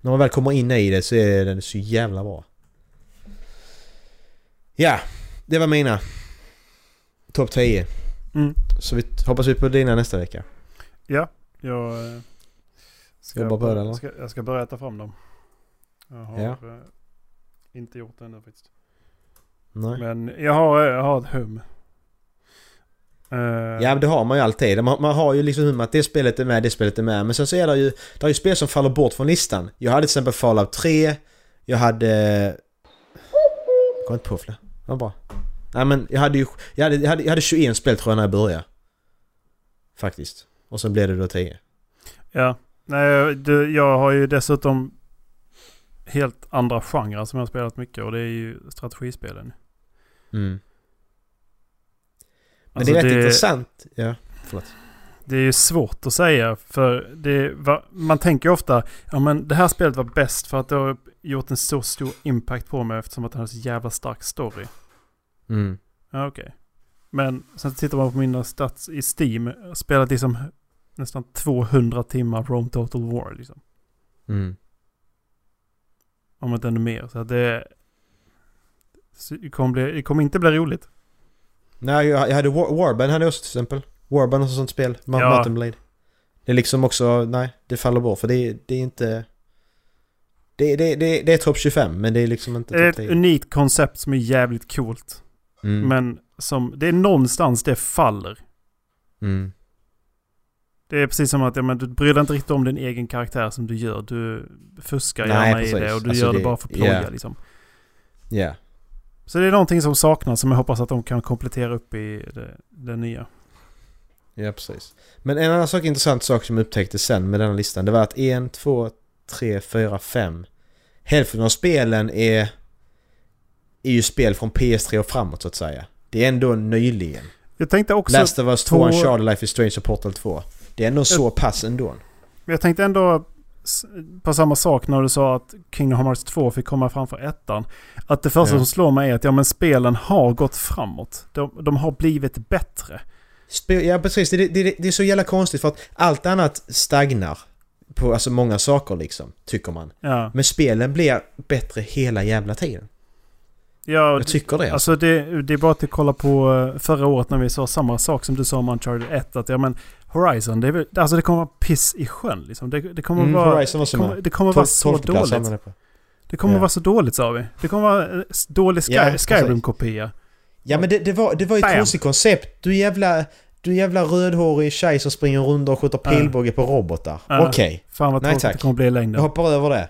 När man väl kommer in i det så är den så jävla bra. Ja, det var mina. Topp 10. Mm. Så vi hoppas vi på dina nästa vecka. Ja, jag... eh, Ska på det, eller? Ska, jag ska börja ta fram dem. Jag har Ja. eh, inte gjort det ännu faktiskt. Nej. Men jag har, jag har ett hum. Eh, Ja det har man ju alltid. Man, man har ju liksom att det spelet är med, det spelet är med. Men sen så är det ju, det är ju spel som faller bort från listan. Jag hade till exempel Fallout 3, jag hade... Jag kommer inte på fler. Det var bra. Nej men jag hade ju, jag hade, jag hade, jag hade 21 spel tror jag när jag började. Faktiskt. Och sen blev det då 10. Ja. Nej, du, jag har ju dessutom helt andra genrer som jag har spelat mycket och det är ju strategispelen. Mm. Men Alltså, det är rätt intressant. Ja, förlåt. Det är ju svårt att säga för det var, man tänker ofta ja men det här spelet var bäst för att det har gjort en så stor impact på mig eftersom att det har så jävla stark story. Mm. Ja okej. Men sen tittar man på mina stats i Steam. Spelat liksom nästan 200 timmar Rome Total War liksom. Mm. Om inte ännu mer. Så det, det, kommer bli, det kommer inte bli roligt. Nej, jag, jag hade War, Warband hade jag också till exempel. Warband och sånt spel. Ja. Mountain Blade. Det är liksom också, nej, det faller bort för det, det är inte... Det, det, det, det är topp 25 men det är liksom inte Det är ett 10. unikt koncept som är jävligt coolt. Mm. Men som, det är någonstans det faller. Mm. Det är precis som att ja, men du bryr dig inte riktigt om din egen karaktär som du gör. Du fuskar Nej, gärna i precis. det och du Alltså gör det, det- bara för att plåja ja. liksom. Ja. Så det är någonting som saknas som jag hoppas att de kan komplettera upp i det, det nya. Ja, precis. Men en annan sak, intressant sak som jag upptäckte sen med den här listan, det var att en, två, tre, fyra, fem. Hälften av spelen är, är ju spel från PS3 och framåt så att säga. Det är ändå nyligen. Jag tänkte också... Last of Us 2, två- Uncharted Life is Strange och Portal 2. Det är ändå så pass ändå. Jag tänkte ändå på samma sak när du sa att Kingdom Hearts 2 fick komma framför ettan. Att det första Ja. som slår mig är att ja, men spelen har gått framåt. De, de har blivit bättre. Ja precis, det, det, det är så jävla konstigt för att allt annat stagnar. På alltså många saker liksom, tycker man. Ja, Men spelen blir bättre hela jävla tiden. ja Jag tycker det. Alltså. Alltså det, det är bara att du kollar på eh, förra året när vi sa samma sak som du sa om Uncharted 1. Att ja men Horizon, det, väl, alltså det kommer vara piss i sjön liksom. Det, det kommer Mm, vara... Horizon var kommer, det kommer vara så dåligt. jag. Det kommer Ja. vara så dåligt sa vi. Det kommer vara en dålig Sky, precis. Skyrim-kopia. Ja men det, det, var, det var ju ett konstigt koncept. Du jävla... Du jävla rödhårig tjej som springer runt och skjuter pilbåge på robotar. Ja. Okej, Fan vad tråkigt det kommer bli i jag längden. hoppar över det.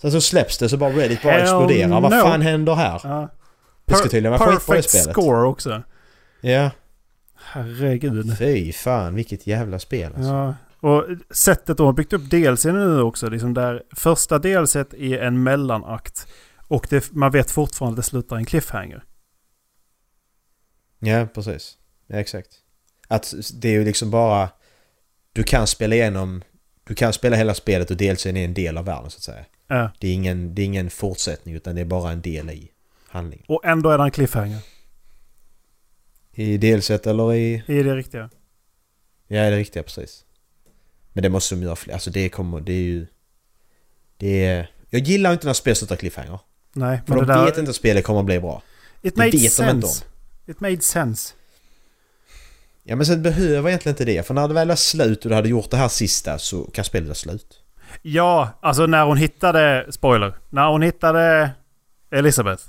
Sen så släpps det så bara Reddit bara Hell exploderar. Vad no. fan händer här? Ja. Det ska tydligen vara skitbra i Perfect spelet. score också. Ja. Herregud. Fy fan vilket jävla spel alltså. Ja. Och sättet de har byggt upp DLC nu också, liksom där första DLC är en mellanakt. Och det, man vet fortfarande att det slutar i en cliffhanger. Ja, precis. Ja, exakt. Att det är ju liksom bara... Du kan spela igenom... Du kan spela hela spelet och DLCn är en del av världen så att säga. Ja. Det är ingen, det är ingen fortsättning utan det är bara en del i handlingen. Och ändå är det en cliffhanger. I DLC eller i... I det riktiga. Ja, det är riktiga precis. Men det måste de göra fler. Alltså det kommer... Det är ju... Det är... Jag gillar inte när spel slutar cliffhanger. Nej, För men de det där... vet inte att spelet kommer att bli bra. It det made vet de inte sense. It made sense. Ja men sen behöver egentligen inte det. För när det väl är slut och du hade gjort det här sista så kan spelet vara slut. Ja, alltså när hon hittade... Spoiler. När hon hittade Elisabeth.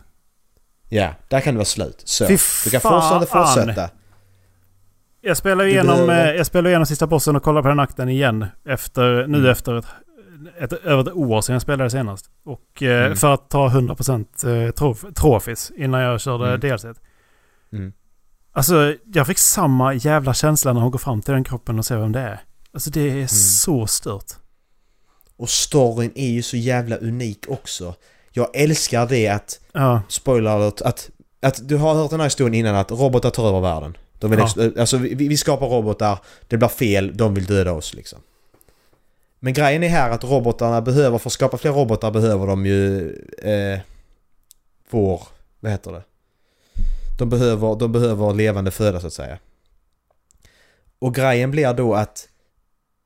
Ja, där kan det vara slut. Så. Fy Du kan fortfarande fortsätta. Jag spelar igenom, eh, jag spelar igenom sista bossen och kollar på den akten igen. Efter, nu Mm. efter ett, ett, över ett år sedan jag spelade senast. Och eh, Mm. för att ta 100% eh, trof, trofis innan jag körde Mm. DLC. Mm. Alltså jag fick samma jävla känsla när hon går fram till den kroppen och ser vem det är. Alltså det är Mm. så stört. Och storyn är ju så jävla unik också. Jag älskar det att, Ja, spoiler alert, att, att du har hört den här historien innan att robotar tar över världen. De vill Ja. alltså vi, vi skapar robotar, det blir fel, de vill döda oss liksom. Men grejen är här att robotarna behöver, för att skapa fler robotar behöver de ju eh, vår, vad heter det? De behöver, de behöver levande föda så att säga. Och grejen blir då att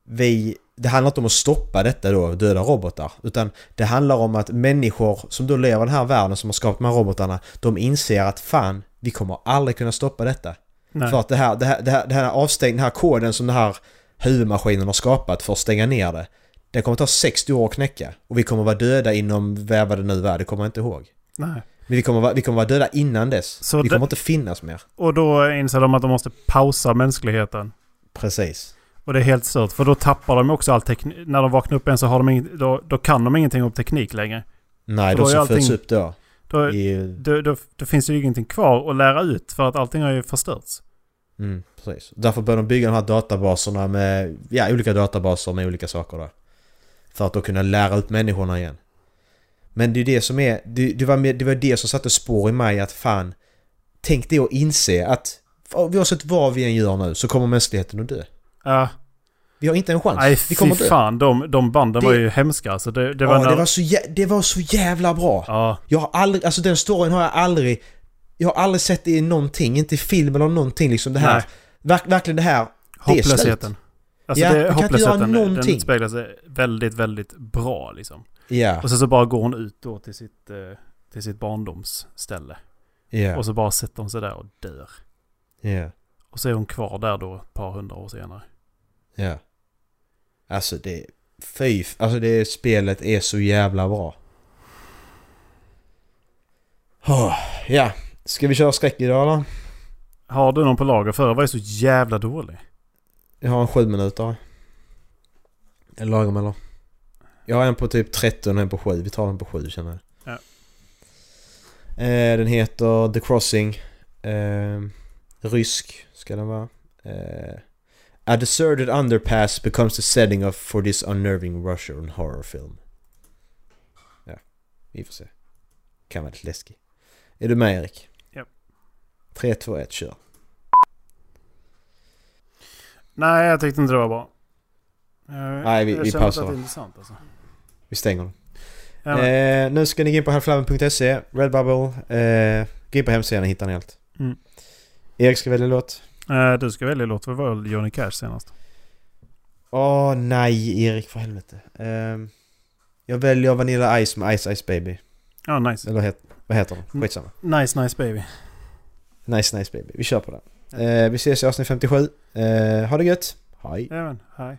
vi, det handlar inte om att stoppa detta då, döda robotar. Utan det handlar om att människor som då lever i den här världen som har skapat de här robotarna, de inser att fan, vi kommer aldrig kunna stoppa detta. nej. För att det här, det här, det här, det här avstäng, den här koden som den här huvudmaskinen har skapat för att stänga ner det. Det kommer ta 60 år att knäcka. Och vi kommer vara döda inom, vad det nu är, det kommer jag inte ihåg. nej. Men vi kommer, vara, vi kommer vara döda innan dess. Så vi det- kommer inte finnas mer. Och då inser de att de måste pausa mänskligheten. Precis. Och det är helt stört. För då tappar de också all teknik. När de vaknar upp igen så har de ing- då, då kan de ingenting om teknik längre. Nej, Då de är som föds upp då. Då, I, då, då, då finns det ju ingenting kvar att lära ut. För att allting har ju förstörts. mm, precis. Därför bör de bygga de här databaserna med, ja, olika databaser med olika saker där. För att då kunna lära ut människorna igen. Men det är det som är, det, det, var, med, det var det som satte spår i mig att fan, tänk det att inse att oavsett vad vi än gör nu så kommer mänskligheten att dö. Ja, Vi har inte en chans. nej vi fy kommer dö. fan. De, de banden Det- var ju hemska. Alltså det, det var ja, när, det, var så jä- det var så jävla bra. Ja, Jag har aldrig, alltså den storyn har jag aldrig... Jag har aldrig sett det i någonting, inte i film eller någonting liksom det här. Nej. Verk, verkligen det här. Det är slut. hopplösheten. Alltså Ja, det, du kan inte hopplösheten, göra den någonting. utspelar sig väldigt, väldigt bra liksom. Ja, Och sen så bara går hon ut då till sitt, eh, till sitt barndomsställe. ja, Och så bara sätter hon sig där och dör. ja, Och så är hon kvar där då ett par hundra år senare. Ja. Alltså det... Fy, alltså det spelet är så jävla bra. Oh, ja, ska vi köra skräck idag eller? Har du någon på lager? Förra var ju så jävla dålig. Jag har en sju minuter. Är det lagom eller? Jag har en på typ 13 och en på 7. Vi tar den på 7 känner jag. Ja. Eh, den heter The Crossing. Eh, rysk ska den vara. Eh, A deserted underpass becomes the setting of for this unnerving Russian horror film. Ja, vi får se. Kan vara lite läskig. Är du med Erik? Ja. 3, 2, 1, kör. Nej, jag tyckte inte det var bra. Jag, Nej, vi- jag vi pausar, det är intressant alltså. Vi stänger den. Ja, Eh, nu ska ni gå in på halflabben.se, Redbubble, eh, gå in på hemsidan och hitta ni allt. Mm. Erik ska välja låt. Eh, du ska välja låt. Vad var Johnny Cash senast? Åh nej Erik för helvete. Eh, jag väljer Vanilla Ice med Ice Ice Baby. Ja, nice. Eller vad heter den? Mm. Skitsamma. Nice, nice baby. Nice Nice Baby. Vi kör på den. Eh, vi ses i avsnitt 57. Eh, ha det gött. Hej. Jajamän, hej.